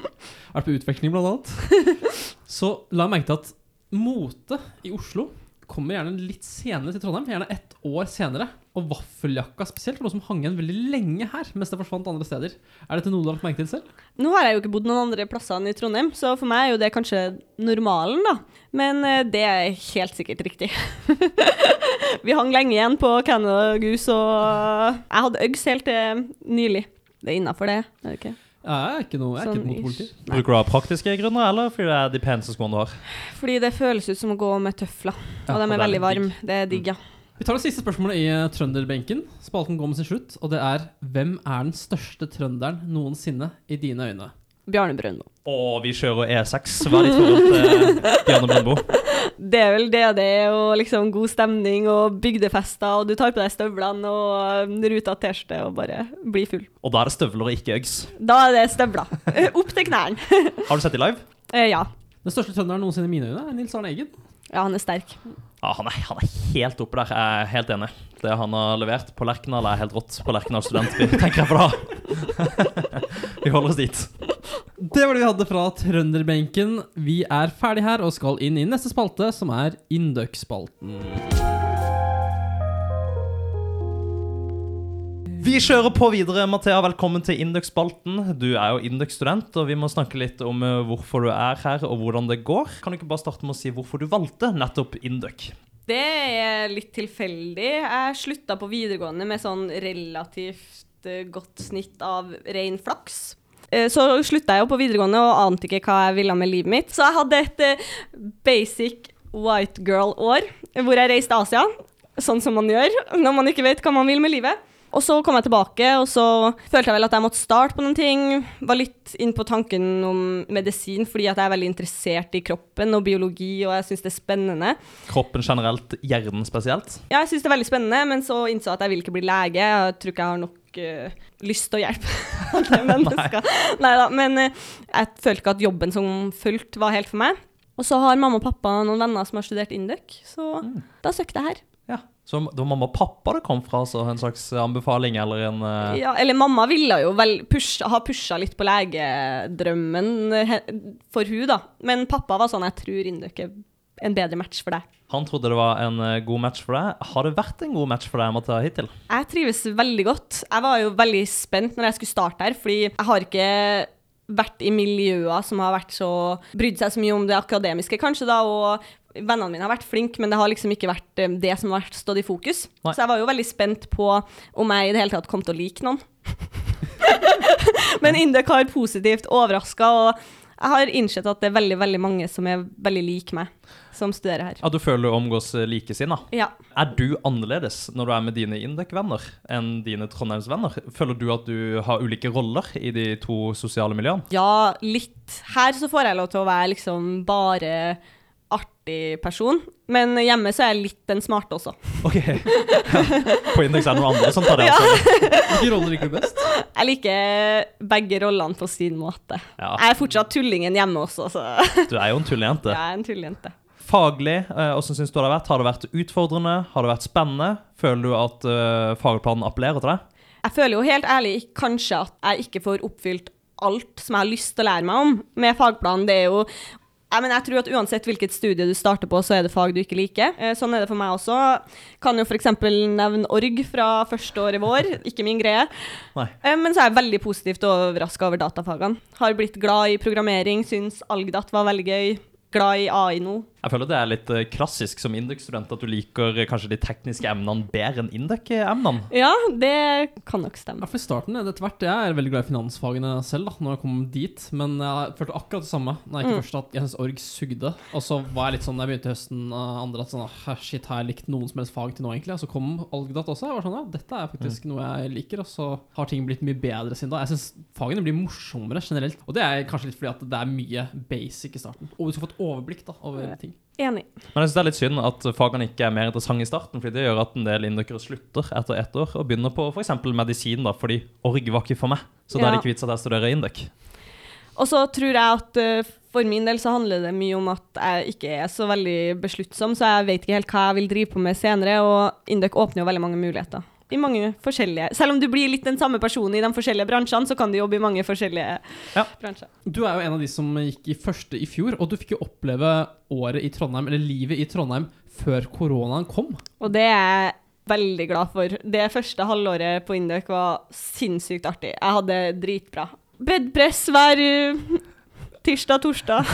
Vært på utveksling, blant annet. Så la jeg merke til at mote i Oslo kommer gjerne litt senere til Trondheim. Gjerne ett år senere. Og vaffeljakka spesielt, for noe som hang igjen veldig lenge her, mens det forsvant andre steder. Er dette noe du har lagt merke til selv? Nå har jeg jo ikke bodd noen andre plasser enn i Trondheim, så for meg er jo det kanskje normalen, da. Men eh, det er helt sikkert riktig. Vi hang lenge igjen på Canada Goose, og jeg hadde Uggs helt til nylig. Det er innafor det, er det ikke? Ja, jeg er ikke noe, jeg er ikke Sånn et motepoliti. ish. Bruker du av praktiske grunner, eller fordi det er de peneste skoene du har? Fordi det føles ut som å gå med tøfler, Ja, og de er er veldig varme. Det er digg, ja. Vi tar det siste spørsmålet i eh, trønderbenken. Spalten går med sin slutt, og det er Hvem er den største trønderen noensinne i dine øyne? Bjarne Brøndbo. Og vi kjører E6. Hva er ditt forhold til Bjarne Brøndbo? Det er vel det det er, og liksom god stemning og bygdefester, og du tar på deg støvlene og ruta T-skjorte og bare blir full. Og da er det støvler og ikke Uggs. Da er det støvler. Eh, Opp til knærne. Har du sett de live? Eh, ja. Den største trønderen noensinne i mine øyne er Nils Arne Eggen. Ja, han er sterk. Ja, han er, han er helt oppe der. Jeg er helt enig. Det han har levert på Lerkendal, er helt rått. På Lerkendal studentby, tenker jeg på da. vi holder oss dit. Det var det vi hadde fra trønderbenken. Vi er ferdig her og skal inn i neste spalte, som er Induc-spalten. Vi kjører på videre. Mathea, velkommen til Indøk-spalten. Du er jo Indøk-student, og vi må snakke litt om eh, hvorfor du er her, og hvordan det går. Kan du ikke bare starte med å si hvorfor du valgte nettopp Indøk? Det er litt tilfeldig. Jeg slutta på videregående med sånn relativt eh, godt snitt av ren flaks. Eh, Så slutta jeg jo på videregående og ante ikke hva jeg ville med livet mitt. Så jeg hadde et basic white girl-år hvor jeg reiste Asia, sånn som man gjør når man ikke vet hva man vil med livet. Og så kom jeg tilbake, og så følte jeg vel at jeg måtte starte på noen ting. Var litt inn på tanken om medisin, fordi at jeg er veldig interessert i kroppen og biologi, og jeg syns det er spennende. Kroppen generelt, hjernen spesielt. Ja, jeg syns det er veldig spennende, men så innså jeg at jeg vil ikke bli lege. Jeg tror ikke jeg har nok eh, lyst til å hjelpe andre mennesker. Nei da. Men eh, jeg følte ikke at jobben som fulgt var helt for meg. Og så har mamma og pappa noen venner som har studert Induc, så da søkte jeg her. Så det var mamma og pappa det kom fra, så en slags anbefaling eller en uh... Ja, eller mamma ville jo vel pusha, ha pusha litt på legedrømmen for hun da. Men pappa var sånn, jeg tror Indøk er en bedre match for deg. Han trodde det var en eh, god match for deg. Har det vært en god match for deg, Mathea, hittil? Jeg trives veldig godt. Jeg var jo veldig spent når jeg skulle starte her, fordi jeg har ikke vært i miljøer som har vært så brydd seg så mye om det akademiske, kanskje, da, og vennene mine har vært flinke, men det har liksom ikke vært eh, det som har stått i fokus. Nei. Så jeg var jo veldig spent på om jeg i det hele tatt kom til å like noen. men Indek har positivt overraska, og jeg har innsett at det er veldig, veldig mange som er veldig like meg, som studerer her. Ja, du føler du omgås eh, likesinna. Ja. Er du annerledes når du er med dine Indek-venner enn dine Trondheims-venner? Føler du at du har ulike roller i de to sosiale miljøene? Ja, litt. Her så får jeg lov til å være liksom bare artig person, men hjemme så er jeg litt den smarte også. Ok. På Indeks er det noen andre som tar det altså. Hvilke roller liker du best? Jeg liker begge rollene på sin måte. Ja, Jeg er fortsatt tullingen hjemme også, så du er jo en tullejente. jeg er en tulljente. Faglig, åssen hvordan syns du det har vært? Har det vært utfordrende? Har det vært spennende? Føler du at eh, fagplanen appellerer til deg? Jeg føler jo helt ærlig kanskje at jeg ikke får oppfylt alt som jeg har lyst til å lære meg om med fagplanen. Det er jo jeg, men jeg tror at Uansett hvilket studie du starter på, så er det fag du ikke liker. Eh, Sånn er det for meg også. Kan jo f.eks. nevne org fra første år i vår. Ikke min greie. Nei. Eh, Men så er jeg veldig positivt overraska over datafagene. Har blitt glad i programmering, syns Algdat var veldig gøy. Glad i AI nå. Jeg føler det er litt eh, klassisk som induk-student at du liker eh, kanskje de tekniske emnene bedre enn induk-emnene. Ja, det kan nok stemme. Ja, for i starten, etter hvert, Jeg er veldig glad i finansfagene selv, da, når jeg kom dit. Men jeg følte akkurat det samme Nei, ikke Mm. først at jeg syntes org sugde. Og så var jeg litt sånn, da jeg begynte i høsten uh, andre, at sånn, shit, har jeg likt noen som helst fag til nå, egentlig? Og så kom Algdat også. Jeg var sånn, ja, dette er faktisk noe jeg liker. Og så har ting blitt mye bedre siden da. Jeg syns fagene blir morsommere generelt. Og det er kanskje litt fordi at det er mye basic i starten. Og du skal få et overblikk da, over ting. Enig. Men jeg synes det er litt synd at fagene ikke er mer interessante i starten, fordi det gjør at en del indokere slutter etter ett år og begynner på f.eks. medisin, da, fordi org var ikke for meg. Så da er det ikke vits at jeg studerer indøk. Og så tror jeg at eh, for min del så handler det mye om at jeg ikke er så veldig besluttsom, så jeg vet ikke helt hva jeg vil drive på med senere, og indok åpner jo veldig mange muligheter. I mange forskjellige Selv om du blir litt den samme personen i de forskjellige bransjene, så kan du jobbe i mange forskjellige Ja. bransjer. Du er jo en av de som gikk i første i fjor, og du fikk jo oppleve året i Trondheim, eller livet i Trondheim, før koronaen kom. Og det er jeg veldig glad for. Det første halvåret på Induc var sinnssykt artig. Jeg hadde dritbra. Bedpress hver tirsdag, torsdag.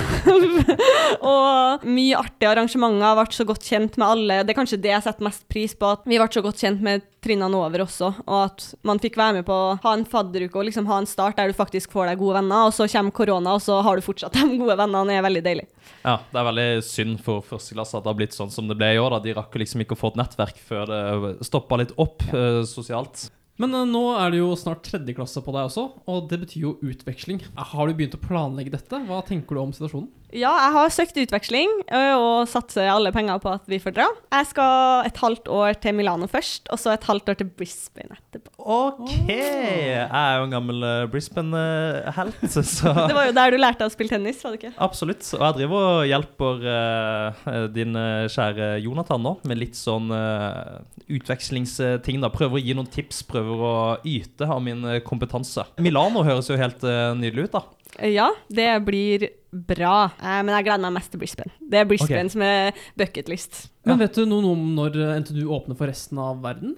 og mye artige arrangementer. ble så godt kjent med alle. Det er kanskje det jeg setter mest pris på, at vi ble så godt kjent med trinnene over også. Og at man fikk være med på å ha en fadderuke og liksom ha en start der du faktisk får deg gode venner. Og så kommer korona, og så har du fortsatt de gode vennene. Det er veldig deilig. Ja, Det er veldig synd for førsteklasse at det har blitt sånn som det ble i år. da. De rakk liksom ikke å få et nettverk før det stoppa litt opp eh, sosialt. Men eh, nå er det jo snart tredje klasse på deg også, og det betyr jo utveksling. Har du begynt å planlegge dette? Hva tenker du om situasjonen? Ja, jeg har søkt utveksling og satser alle penger på at vi får dra. Jeg skal et halvt år til Milano først, og så et halvt år til Brisbane etterpå. OK! Jeg er jo en gammel eh, Brisbane-helt, så Det var jo der du lærte å spille tennis, var det ikke? Absolutt. Og jeg driver og hjelper uh, din eh, kjære Jonathan nå med litt sånn uh, utvekslingsting. da. Prøver å gi noen tips, prøver å yte av min eh, kompetanse. Milano høres jo helt uh, nydelig ut, da. Ja, det blir bra. Eh, men jeg gleder meg mest til Brisbane. Det er Brisbane okay. som er bucketlist. Men vet du noe om når eh, NTNU åpner for resten av verden?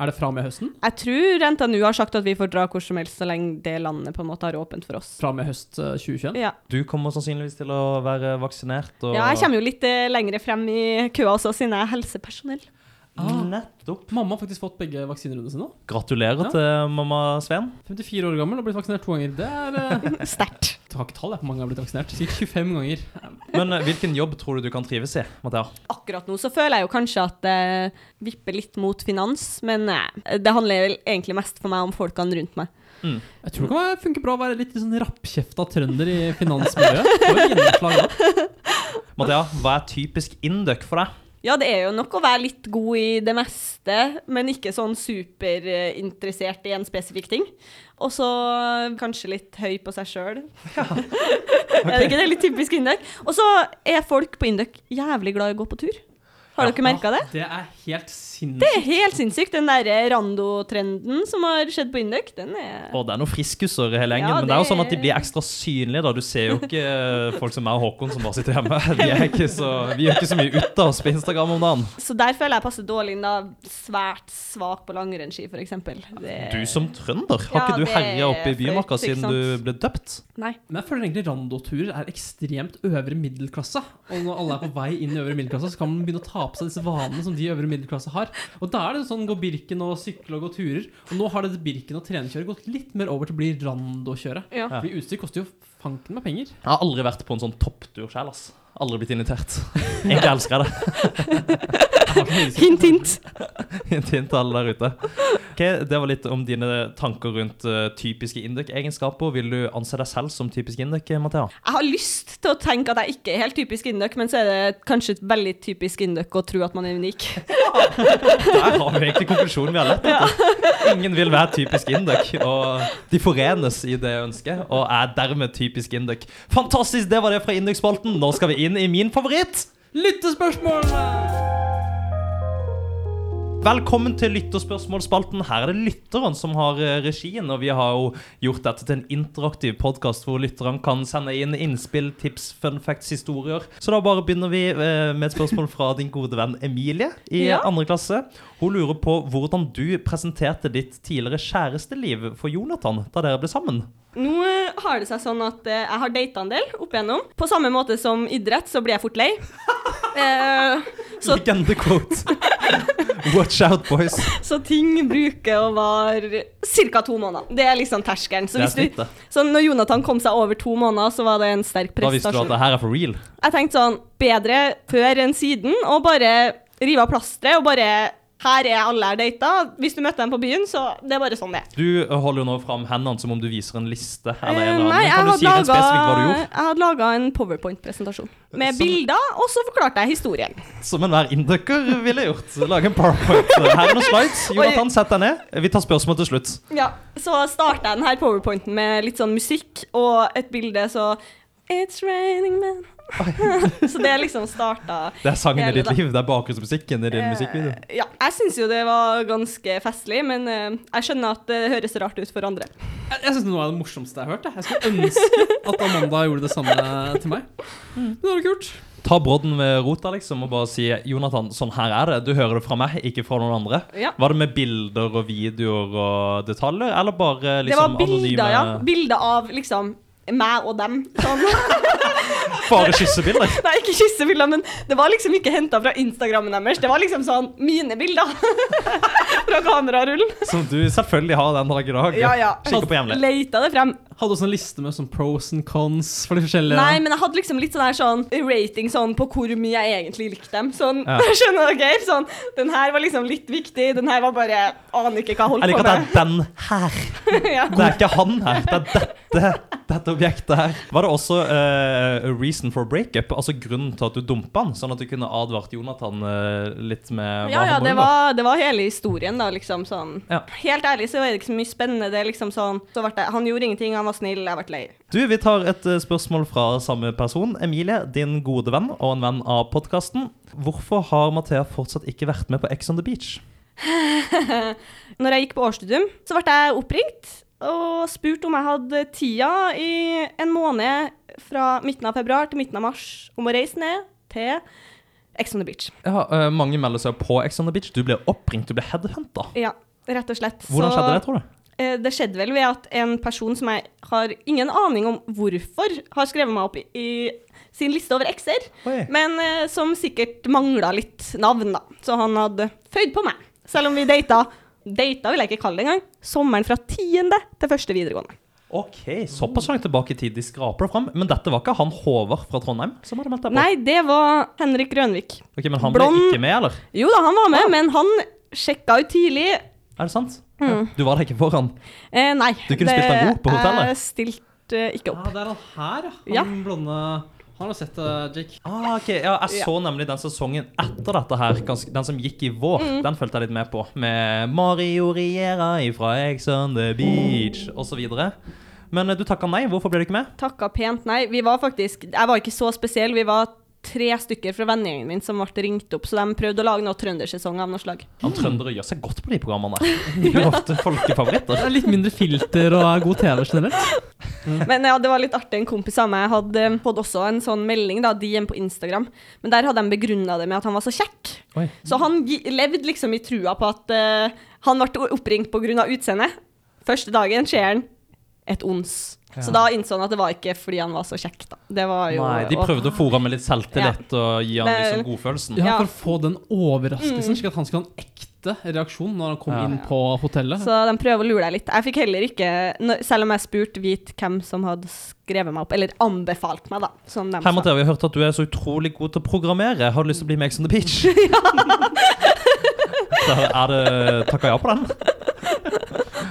Er det fra og med høsten? Jeg tror NTNU har sagt at vi får dra hvor som helst så lenge det landet på en måte har åpent for oss. Fra og med høst eh, 2021? Ja. Du kommer sannsynligvis til å være vaksinert. Og ja, jeg kommer jo litt eh, lenger frem i køa også, siden jeg er helsepersonell. Ah. Nettopp. Mamma har faktisk fått begge vaksinerundene sine. Gratulerer Ja. til mamma Sven. 54 år gammel og blitt vaksinert to ganger. Det er eh, Sterkt. Du har ikke tall jeg, på mange har blitt vaksinert. Sikkert 25 ganger. Men eh, hvilken jobb tror du du kan trives i, Mathea? Akkurat nå så føler jeg jo kanskje at det vipper litt mot finans, men eh, det handler vel egentlig mest for meg om folkene rundt meg. Jeg tror det kan funke bra å være litt sånn rappkjefta trønder i finansmiljøet. Mathea, hva er typisk Induc for deg? Ja, det er jo nok å være litt god i det meste, men ikke sånn superinteressert i en spesifikk ting. Og så kanskje litt høy på seg sjøl. Er det ikke det litt typisk Induk? Og så er folk på Induk jævlig glad i å gå på tur. Har dere merka det? Det er helt sinnssykt. Det er helt sinnssykt. Den derre rando-trenden som har skjedd på Induc, den er Og det er noen friskuser hele gjengen, Ja, men det er jo sånn at de blir ekstra synlige. da. Du ser jo ikke eh, folk som meg og Håkon som bare sitter hjemme. Vi er ikke så, vi gjør ikke så mye ut av oss på Instagram om dagen. Så der føler jeg passer dårlig inn, da. Svært svak på langrennsski, f.eks. Du som trønder, har Ja, ikke du det herja oppe i Bymarka siden du ble døpt? Nei. Men jeg føler egentlig randoturer er ekstremt øvre middelklasse. Og når alle er på vei inn i øvre middelklasse, så kan man begynne å ta på seg disse vanene som de i øvre middelklasse har. Og da er det sånn gå Birken og sykle og gå turer. Og nå har det Birken og trenerkjøret gått litt mer over til å bli randokjøre. Ja. Fordi utstyr koster jo fanken med penger. Jeg har aldri vært på en sånn topptur sjøl, ass. Aldri blitt invitert. Egentlig elsker det. Hint, hint. Hint hint til alle der ute. Ok, Det var litt om dine tanker rundt eh, typiske Induc-egenskaper. Vil du anse deg selv som typisk Induc, Mathea? Jeg har lyst til å tenke at jeg ikke er helt typisk Induc, men så er det kanskje veldig typisk Induc å tro at man er unik. Der har vi egentlig konklusjonen vi har lett etter. Ingen vil være typisk Induc, og de forenes i det ønsket, og er dermed typisk Induc. Fantastisk! Det var det fra Induc-spalten. Nå skal vi inn i min favoritt. Lyttespørsmål! Velkommen til lytterspørsmålsspalten. Her er det lytteren som har eh, regien, og vi har jo gjort dette til en interaktiv podkast hvor lytterne kan sende inn innspill, tips, fun facts, historier. Så da bare begynner vi eh, med et spørsmål fra din gode venn Emilie i Ja. andre klasse. Hun lurer på hvordan du presenterte ditt tidligere kjæresteliv for Jonathan da dere ble sammen. Nå eh, har det seg sånn at eh, jeg har data en del opp igjennom. På samme måte som idrett, så blir jeg fort lei. Eh, så, Legendequote. Watch out, boys. så ting bruker å vare ca. to måneder. Det er liksom terskelen. Så, du, så når Jonathan kom seg over to måneder, så var det en sterk Da visste du at det her er for real. Jeg tenkte sånn, bedre før enn siden, og bare rive av plasteret og bare her er alle jeg data. Hvis du møtte dem på byen, så det er bare sånn det er. Du holder jo nå fram hendene som om du viser en liste. Eller en Eh, eller. Nei, jeg hadde si laga- jeg hadde laga en powerpoint-presentasjon med Som- bilder, og så forklarte jeg historien. Som enhver inducker ville gjort. Lage en powerpoint. Her er noen slides. Jonathan, sett deg ned. Vi tar spørsmål til slutt. Ja, Så starta jeg denne powerpointen med litt sånn musikk og et bilde, så It's raining men Så det liksom starta Det er sangen i ditt liv. Det er bakgrunnsmusikken i din Eh, musikkvideo. Ja, jeg syns jo det var ganske festlig, men eh, jeg skjønner at det høres rart ut for andre. Jeg, jeg synes det er noe av det morsomste jeg har hørt. Jeg, jeg skulle ønske at Amanda gjorde det samme til meg. Men det var kult. Ta brodden ved rota liksom og bare si Jonathan, sånn her er det. Du hører det fra meg, ikke fra noen andre. Ja. Var det med bilder og videoer og detaljer, eller bare liksom Det var bilder, bilder, ja. Bilder av liksom meg og dem. Sånn. Bare kyssebilder? Nei, ikke kyssebilder, men det var liksom ikke henta fra Instagrammen deres. Det var liksom sånn mine bilder fra kamerarullen. Som du selvfølgelig har den dag i dag. Ja, ja. Kikker på jevnlig. Leita det frem. Hadde også en liste med sånn pros and cons for de forskjellige Nei, men jeg hadde liksom litt sånn her sånn rating sånn på hvor mye jeg egentlig likte dem. Sånn, Ja. skjønner dere? Sånn, den her var liksom litt viktig, den her var bare Aner ikke hva jeg holdt Jeg holdt liker på at det er den her. ja. Det er ikke han her, det er dette, dette objektet her. Var det også uh, reason for breakup? Altså grunnen til at du dumpa han? Sånn at du kunne advart Jonathan uh, litt med Ja, ja, det var, det var hele historien, da, liksom sånn. Ja. Helt ærlig så er det ikke så mye spennende. Det er liksom sånn så ble det, Han gjorde ingenting, han var snill, jeg ble lei. Du, Vi tar et eh, spørsmål fra samme person. Emilie, din gode venn og en venn av podkasten. Hvorfor har Mathea fortsatt ikke vært med på Ex on the Beach? Når jeg gikk på årsstudium, så ble jeg oppringt og spurt om jeg hadde tida i en måned fra midten av februar til midten av mars om å reise ned til Ex on the Beach. Ja, eh, Mange melder seg på Ex on the Beach. Du ble oppringt, du ble headhunta. Ja, rett og slett. Hvordan Så- skjedde det, tror du? Eh, Det skjedde vel ved at en person som jeg har ingen aning om hvorfor, har skrevet meg opp i, i sin liste over ekser, men eh, som sikkert mangla litt navn, da. Så han hadde føyd på meg. Selv om vi data Data vil jeg ikke kalle det engang. Sommeren fra tiende til første videregående. Ok, Såpass langt tilbake i tid de skraper det fram. Men dette var ikke han Håvard fra Trondheim som hadde meldt deg på? Nei, det var Henrik Grønvik. Ok, Men han Blond- ble ikke med, eller? Jo da, han var med, Ah. men han sjekka ut tidlig. Er det sant? Mm. Du var der ikke foran? Eh, nei. Du kunne spilt den god på hotellet? Jeg stilte eh, ikke Ja, opp. det er han her, ja. blonde Han Har sett det, Jake? Ah, ok, ja, Jeg så nemlig den sesongen etter dette her, den som gikk i vår. Mm. Den fulgte jeg litt med på. Med Mario Riera fra Ex on the Beach osv. Men eh, du takka nei. Hvorfor ble du ikke med? Takka pent nei. Vi var faktisk Jeg var ikke så spesiell. Vi var tre stykker fra vennegjengen min som ble ringt opp, så de prøvde å lage noe trøndersesong av noe slag. Han trøndere gjør seg godt på de programmene. De er ofte folkefavoritter. Det er litt mindre filter og er god TV generelt. Men ja, det var litt artig. En kompis av meg hadde eh, fått også en sånn melding, da, DM på Instagram, men der hadde de begrunna det med at han var så kjekk. Oi. Så han levde liksom i trua på at uh, han ble oppringt pga. utseendet. Første dagen ser han et ons. Så da innså han at det var ikke fordi han var så kjekk, da. Det var jo Nei, De prøvde å fòre ham med litt selvtillit og gi ham liksom godfølelsen. Ja, Ja. For å få den overraskelsen, slik at han skal ha en ekte reaksjon når han kom Ja. inn på hotellet. Så de prøver å lure deg litt. Jeg fikk heller ikke, selv om jeg spurte, vite hvem som hadde skrevet meg opp, eller anbefalt meg, da, som de Hei. Mathea, vi har hørt at du er så utrolig god til å programmere. Har du lyst til å bli med Ex on the Beach? Så er det takka ja på den?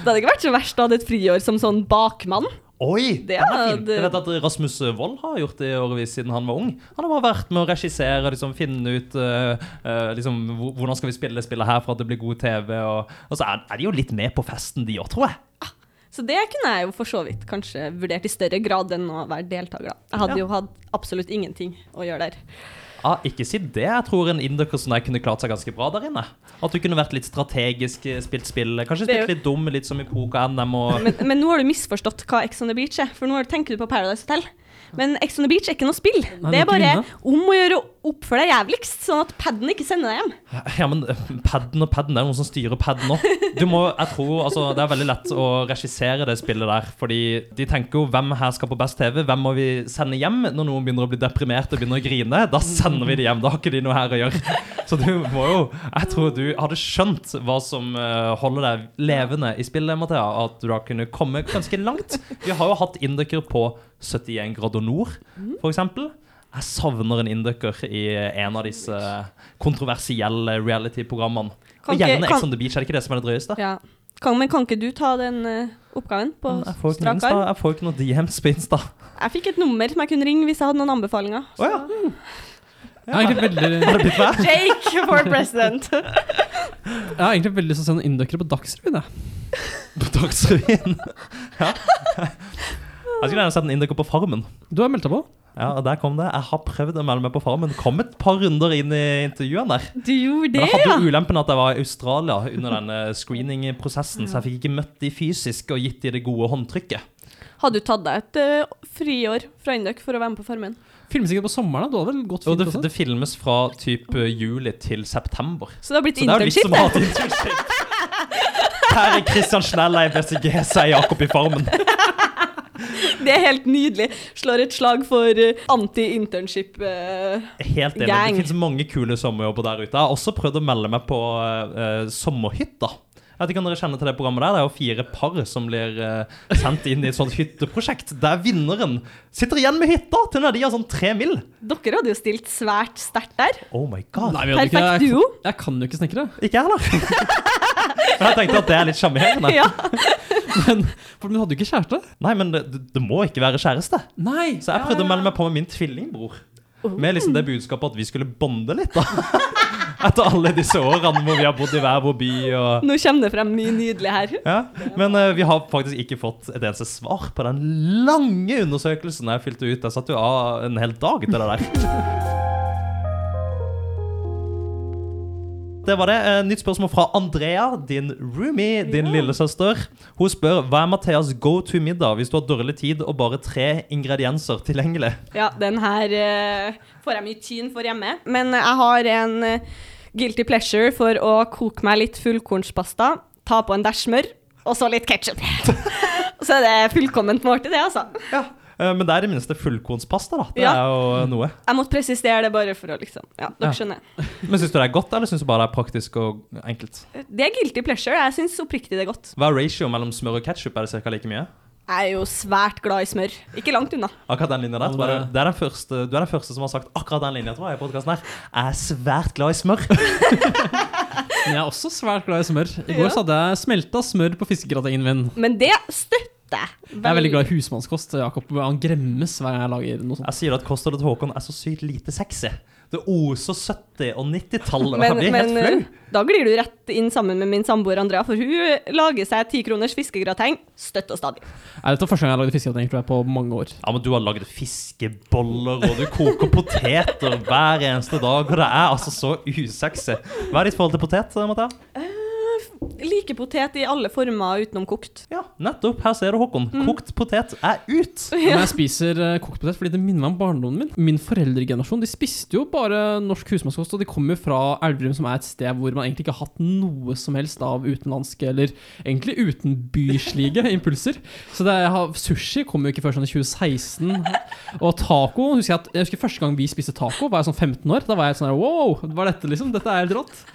Det hadde ikke vært så verst å ha et friår som sånn bakmann. Oi! Det den er fin. Det Jeg vet at Rasmus Wold har gjort det i årevis siden han var ung. Han har bare vært med å regissere og liksom finne ut uh, uh, liksom, hvordan skal vi spille det spillet her for at det blir god TV. Og, og så er, er de jo litt med på festen, de òg, tror jeg. Så det kunne jeg jo for så vidt kanskje vurdert i større grad enn å være deltaker. da. Jeg hadde Ja. jo hatt absolutt ingenting å gjøre der. Ah, ikke si det. Jeg tror en indoker som deg kunne klart seg ganske bra der inne. At du kunne vært litt strategisk, eh, spilt spill, kanskje spilt jo... litt dum, litt som i poker-NM og Men, men nå har du misforstått hva Ex on the Beach er, for nå tenker du på Paradise Hotel. Men Ex on the Beach er ikke noe spill. Nei, det er bare om å gjøre å oppføre deg jævligst, sånn at paden ikke sender deg hjem. Ja, men paden padden og padden, det er noen som styrer. Du må, jeg tror, altså, Det er veldig lett å regissere det spillet der. Fordi de tenker jo hvem her skal på best TV? Hvem må vi sende hjem når noen begynner å bli deprimert og begynner å grine? Da sender vi de hjem. Da har ikke de noe her å gjøre. Så du må jo Jeg tror du hadde skjønt hva som eh, holder deg levende i spillet, Mathea. At du da kunne komme ganske langt. Vi har jo hatt indøker på 71 grader nord, eksempel. Jeg savner en indøker i en av disse kontroversielle reality-programmene. Og gjerne Ex on the Beach, er det ikke det som er det drøyeste? Ja. Kan, men kan ikke du ta den uh, oppgaven på Men Jeg får ikke strak arm? jeg får ikke noe DMs på Insta. Jeg fikk et nummer som jeg kunne ringe hvis jeg hadde noen anbefalinger. Å ja. Jeg har egentlig veldig? Jake for president! jeg har egentlig veldig lyst til å se noen indokere på Dagsrevyen. jeg. På Dagsrevyen. Ja. Jeg skulle gjerne sett en indøker på Farmen. Du har meldt deg på? Ja, og der kom det. Jeg har prøvd å melde meg på Farmen. Kom et par runder inn i intervjuene der. Du gjorde Men det, jeg hadde jo ulempen at jeg var i Australia under denne screening-prosessen, så jeg fikk ikke møtt de fysisk og gitt de det gode håndtrykket. Hadde du tatt deg et uh, friår fra Indøk for å være med på Farmen? Filmes ikke på sommeren. da. Du hadde vel gått Og fint det, også? det filmes fra type juli til september. Så det har blitt Så det er jo litt internship, som å ha et internship. Her er Christian Schnella i BCG, sier Jakob i Farmen. Det er helt nydelig. Slår et slag for eh, anti-internship. eh. Helt enig. Det finnes mange kule sommerjobber der ute. Jeg har også prøvd å melde meg på uh, Sommerhytta. Jeg vet ikke om dere kjenner til det programmet der. Det er jo fire par som blir eh, sendt inn i et sånt hytteprosjekt. Der vinneren sitter igjen med hytta til når de har sånn tre mill. Dere hadde jo stilt svært sterkt der. Oh my god. Nei, vi hadde Perfekt jeg, duo. Jeg kan jo ikke snekre. Ikke jeg heller. Men jeg tenkte at det er litt sjarmerende. Ja. Men, for du hadde jo ikke kjæreste. Nei, men det, det- det må ikke være kjæreste. Nei. Så jeg prøvde å melde meg på med min tvillingbror. Med liksom det budskapet at vi skulle bonde litt, da. Etter alle disse årene hvor vi har bodd i hver vår by. Og, Nå kommer det frem mye nydelig her. ja. Men uh, vi har faktisk ikke fått et eneste svar på den lange undersøkelsen jeg fylte ut. Jeg satt jo av en hel dag til det der. Det var det. Eh, Nytt spørsmål fra Andrea, din roomie, din lillesøster. Hun spør hva er Matheas go to middag hvis du har dårlig tid og bare tre ingredienser tilgjengelig. Ja, den her uh, får jeg mye tyn for hjemme. Men jeg har en eh, guilty pleasure for å koke meg litt fullkornspasta, ta på en dæsj smør, og så litt ketsjup. så er det fullkomment måltid, det, altså. Ja, Men det er i det minste fullkornspasta, da. Det Ja. er jo noe. Jeg måtte presisere det bare for å liksom Ja, dere Ja. skjønner. Men syns du det er godt, eller syns du bare det er praktisk og enkelt? Det er guilty pleasure. Jeg syns oppriktig det er godt. Hva er ratio mellom smør og ketsjup? Er det ca. like mye? Jeg er jo svært glad i smør. Ikke langt unna. Akkurat den linja der. tror jeg- Det er den første, du er den første som har sagt akkurat den linja tror jeg, i podkasten her. Jeg er svært glad i smør. Men jeg er også svært glad i smør. I går Ja. så hadde jeg smelta smør på fiskegratengen min. Men det støtter det. Jeg er veldig glad i husmannskost. Jakob han gremmes hver gang jeg lager noe sånt. Jeg sier at kostholdet til Håkon er så sykt lite sexy. Det oser 70- og 90-tallet. Men, Jeg blir helt flau. eh, da glir du rett inn sammen med min samboer Andrea, for hun lager seg tikroners fiskegrateng støtt og stadig. Er Dette første gang jeg har lagd fiskegrateng tror jeg, på mange år. Ja, men Du har lagd fiskeboller, og du koker poteter hver eneste dag. Og det er altså så usexy. Hva er ditt forhold til potet? Mathea? Like potet i alle former utenom kokt. Ja, nettopp. Her ser du, Håkon. Mm. Kokt potet er ut. Men jeg spiser uh, kokt potet fordi det minner meg om barndommen min. Min foreldregenerasjon de spiste jo bare norsk husmannskost, og de kommer jo fra Elverum, som er et sted hvor man egentlig ikke har hatt noe som helst av utenlandske, eller egentlig utenbyslige impulser. Så det, har, sushi kom jo ikke før sånn i 2016. Og taco husker jeg, at, jeg husker første gang vi spiste taco, var jeg sånn 15 år. Da var jeg sånn her, wow, hva er dette liksom? Dette er helt rått.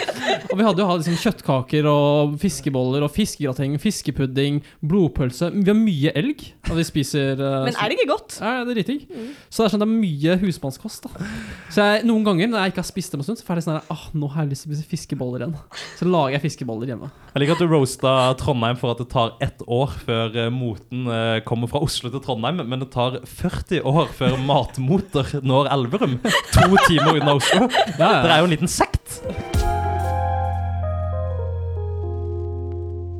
Og vi hadde jo hatt liksom kjøttkaker og fiskeboller og fiskegrateng, fiskepudding, blodpølse. Vi har mye elg, og vi spiser uh, Men er det ikke godt? ja, det er dritdigg. Så det er sånn det er mye husmannskost. da Så jeg, noen ganger når jeg ikke har spist det på en stund, så får jeg sånn Åh, ah, nå har jeg lyst til å spise fiskeboller igjen. Så lager jeg fiskeboller hjemme. Jeg liker at du roasta Trondheim for at det tar ett år før eh, moten eh, kommer fra Oslo til Trondheim, men det tar 40 år før matmoter når Elverum. To timer unna Oslo. Ja, Dere er jo en liten sekt.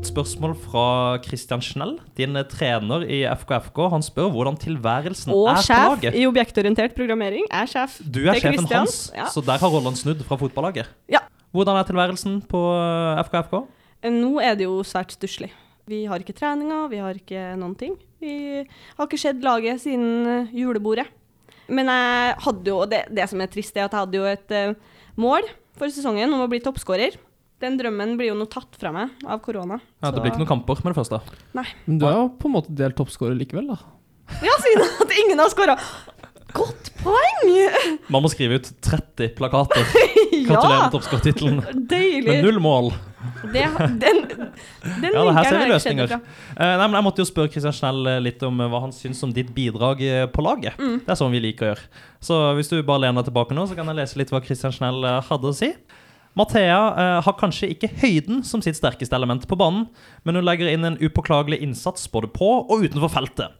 Spørsmål fra Christian Schnell, din eh, trener i FKFK. Han spør hvordan tilværelsen Og er på laget. Og sjef i objektorientert programmering er sjef. Du er sjefen Christian. hans, Ja. så der har rollen snudd fra fotballaget. Ja. Hvordan er tilværelsen på eh, FKFK? Nå er det jo svært stusslig. Vi har ikke treninger, vi har ikke noen ting. Vi har ikke sett laget siden eh, julebordet. Men jeg hadde jo, det, det som er trist, er at jeg hadde jo et eh, mål for sesongen om å bli toppskårer. Den drømmen blir jo nå tatt fra meg av korona. Ja, det blir ikke noen kamper med det første. Men du er jo på en måte delt toppskårer likevel, da. Ja, siden at ingen har skåra! Godt poeng! Man må skrive ut 30 plakater. Gratulerer ja! med toppskårertittelen. Deilig. Med null mål. Det, den den Ja, det her ser vi løsninger. Eh, nei, men Jeg måtte jo spørre Christian Schnell eh, litt om eh, hva han syns om ditt bidrag på laget. Mm. Det er sånn vi liker å gjøre. Så hvis du bare lener deg tilbake nå, så kan jeg lese litt hva Christian Schnell hadde å si. Mathea eh, har kanskje ikke høyden som sitt sterkeste element på banen, men hun legger inn en upåklagelig innsats både på og utenfor feltet.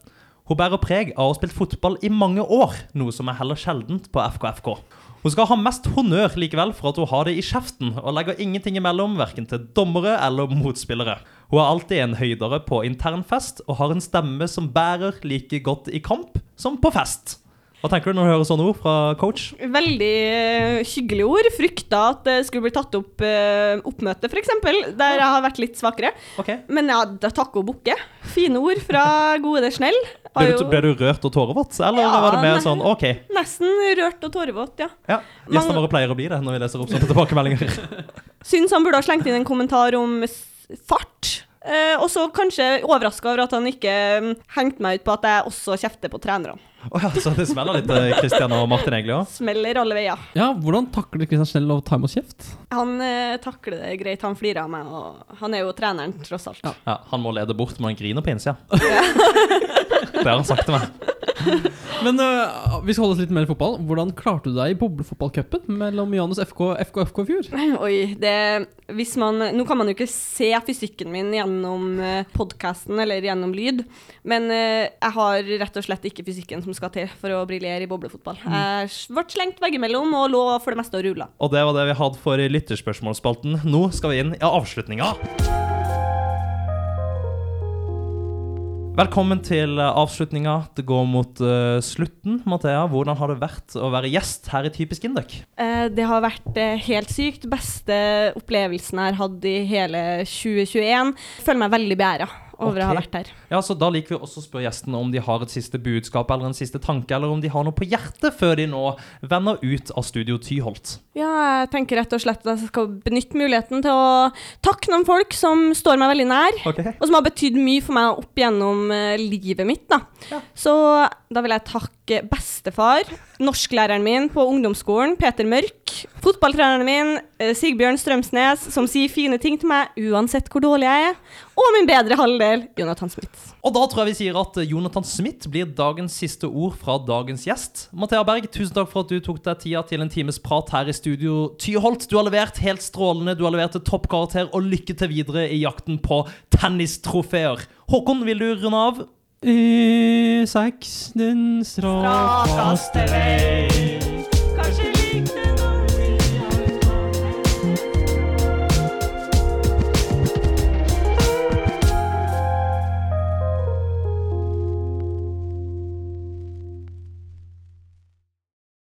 Hun bærer preg av å ha spilt fotball i mange år, noe som er heller sjeldent på FKFK. Hun skal ha mest honnør likevel for at hun har det i kjeften, og legger ingenting imellom, verken til dommere eller motspillere. Hun er alltid en høydere på internfest, og har en stemme som bærer like godt i kamp som på fest. Hva tenker du når du hører sånne ord fra coach? Veldig eh, hyggelige ord. Frykta at det skulle bli tatt opp uh, oppmøte, f.eks., der jeg har vært litt svakere. Okay. Men ja, takk og bukke. Fine ord fra gode Snell. Ble du, ble du rørt og tårevåt, eller Ja, var det mer sånn OK? nesten rørt og tårevåt, ja. Ja, Gjestene våre pleier å bli det når vi leser opp sånne tilbakemeldinger. Syns han burde ha slengt inn en kommentar om fart. Eh, og så kanskje overraska over at han ikke um, hengte meg ut på at jeg også kjefter på trenerne. Oh, ja, så det smeller litt, Kristian og Martin egentlig òg? Smeller alle veier. Ja, hvordan takler Kristian Snell å ta imot kjeft? Han uh, takler det greit, han flirer av meg, og han er jo treneren, tross alt. Ja. Ja, han må lede bort, men han griner på innsida. Det har han sagt til meg. Men uh, vi skal holde oss litt mer i fotball. Hvordan klarte du deg i boblefotballcupen mellom Janus FK og FK FK i fjor? Oi, det Hvis man Nå kan man jo ikke se fysikken min gjennom podkasten eller gjennom lyd, men uh, jeg har rett og slett ikke fysikken som skal til for å briljere i boblefotball. Jeg ble slengt veggimellom og lå for det meste og rulla. Og det var det vi hadde for lytterspørsmålsspalten. Nå skal vi inn i avslutninga. Velkommen til eh, avslutninga. Det går mot uh, slutten. Mathea, hvordan har det vært å være gjest her i Typisk Indøk? Uh, det har vært uh, helt sykt. Beste opplevelsen jeg har hatt i hele 2021. Føler meg veldig beæra over å ha vært her. Ja, så Da liker vi også å spørre gjestene om de har et siste budskap eller en siste tanke, eller om de har noe på hjertet før de nå vender ut av Studio Tyholt. Ja, jeg tenker rett og slett at jeg skal benytte muligheten til å takke noen folk som står meg veldig nær. okay. og som har betydd mye for meg opp gjennom eh, livet mitt. Da. Ja. Så da vil jeg takke bestefar, norsklæreren min på ungdomsskolen, Peter Mørk, fotballtreneren min, eh, Sigbjørn Strømsnes, som sier fine ting til meg uansett hvor dårlig jeg er, og min bedre halvdel, Jonathan Smith. Og da tror jeg vi sier at Jonathan Smith blir dagens siste ord fra dagens gjest. Mathea Berg, tusen takk for at du tok deg tida til en times prat her i studio. Tyholt, du har levert helt strålende, du har levert et toppkarakter, og lykke til videre i jakten på tennistrofeer. Håkon, vil du runde av? E6, den strakaste vei.